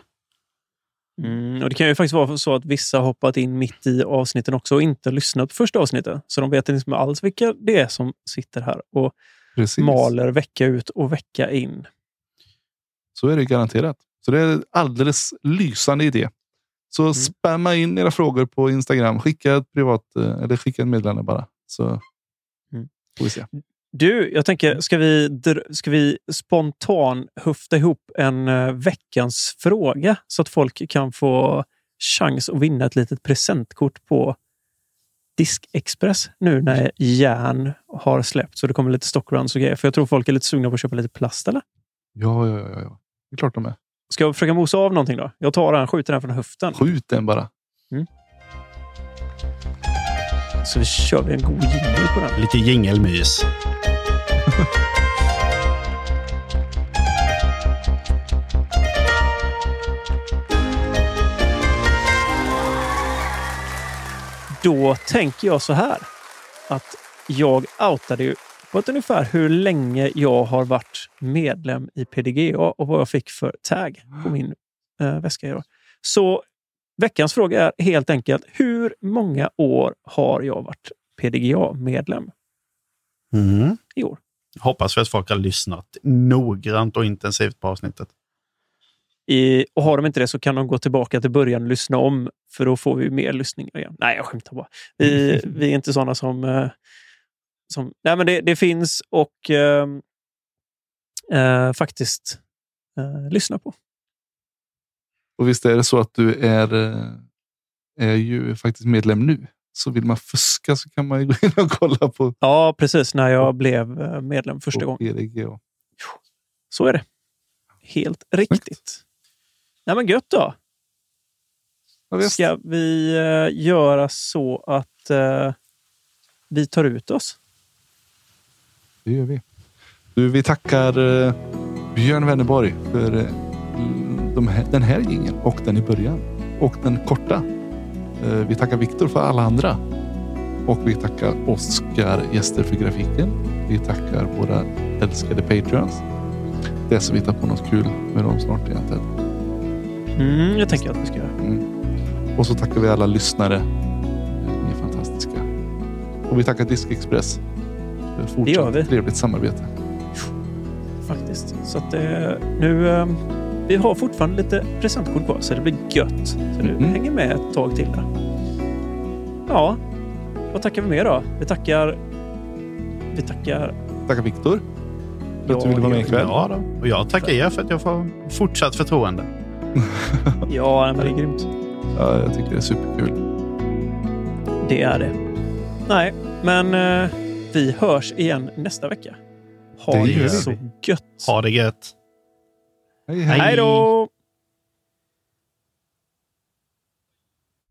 Mm, och Det kan ju faktiskt vara så att vissa har hoppat in mitt i avsnitten också och inte lyssnat på första avsnittet. Så de vet inte alls vilka det är som sitter här och Precis. maler vecka ut och vecka in. Så är det garanterat. Så det är en alldeles lysande idé. Så Mm. spamma in era frågor på Instagram. Skicka ett privat eh, eller skicka en meddelande bara. Så Mm. får vi se. Du, jag tänker, ska vi, ska vi spontan höfta ihop en eh, veckans fråga så att folk kan få chans att vinna ett litet presentkort på Diskexpress nu när järn har släppt så det kommer lite stockruns och grejer. För jag tror folk är lite sugna på att köpa lite plast, eller? Ja, ja, ja, ja. Det är klart de är. Ska jag försöka mosa av någonting då? Jag tar den, skjuter den från höften. Skjut den bara. Så vi kör vi en god jingel på den. Lite jingelmys. Då tänker jag så här att jag outade ju på ett ungefär hur länge jag har varit medlem i PDGA och vad jag fick för tag på min eh, väska. idag. Så veckans fråga är helt enkelt hur många år har jag varit PDGA-medlem Mm. i år? Hoppas vi att folk har lyssnat noggrant och intensivt på avsnittet. I, och har de inte det så kan de gå tillbaka till början och lyssna om. För då får vi mer lyssningar igen. Nej, jag skämtar bara. Vi, vi är inte sådana som... eh, som nej, men det, det finns och eh, eh, faktiskt eh, lyssna på. Och visst är det så att du är, eh, är ju faktiskt medlem nu. Så vill man fuska så kan man ju gå in och kolla på, Ja, precis. När jag blev eh, medlem första gången. Så är det. Helt riktigt. Nej, men gött då. Ja, visst. Ska vi eh, göra så att eh, vi tar ut oss? Det gör vi. Du, vi tackar eh, Björn Wennerborg för eh, de här, den här gingen och den i början och den korta. Vi tackar Viktor för alla andra och vi tackar Oskar gäster för grafiken. Vi tackar våra älskade patreons. Det är så vi tar på något kul med dem snart egentligen. Mm, jag tänker att vi ska göra. Mm. Och så tackar vi alla lyssnare. Eh, Ni är fantastiska. Och vi tackar Diskexpress för Det gör vi. fortsatt trevligt samarbete. faktiskt. Så att det, nu, eh, vi har fortfarande lite presentkort kvar, så det blir gött. Så du Mhm. hänger med ett tag till där. Ja, vad tackar vi mer då? Vi tackar... Vi tackar... Tackar Viktor. För att du Ja, ville vara med ikväll. Ja, då. Och jag tackar er för att jag får fortsatt förtroende. Ja, men det är grymt. Ja, jag tycker det är superkul. Det är det. Nej, men eh, vi hörs igen nästa vecka. Ha Det det, så gött. Ha det gött. Hej, hej. Hej då!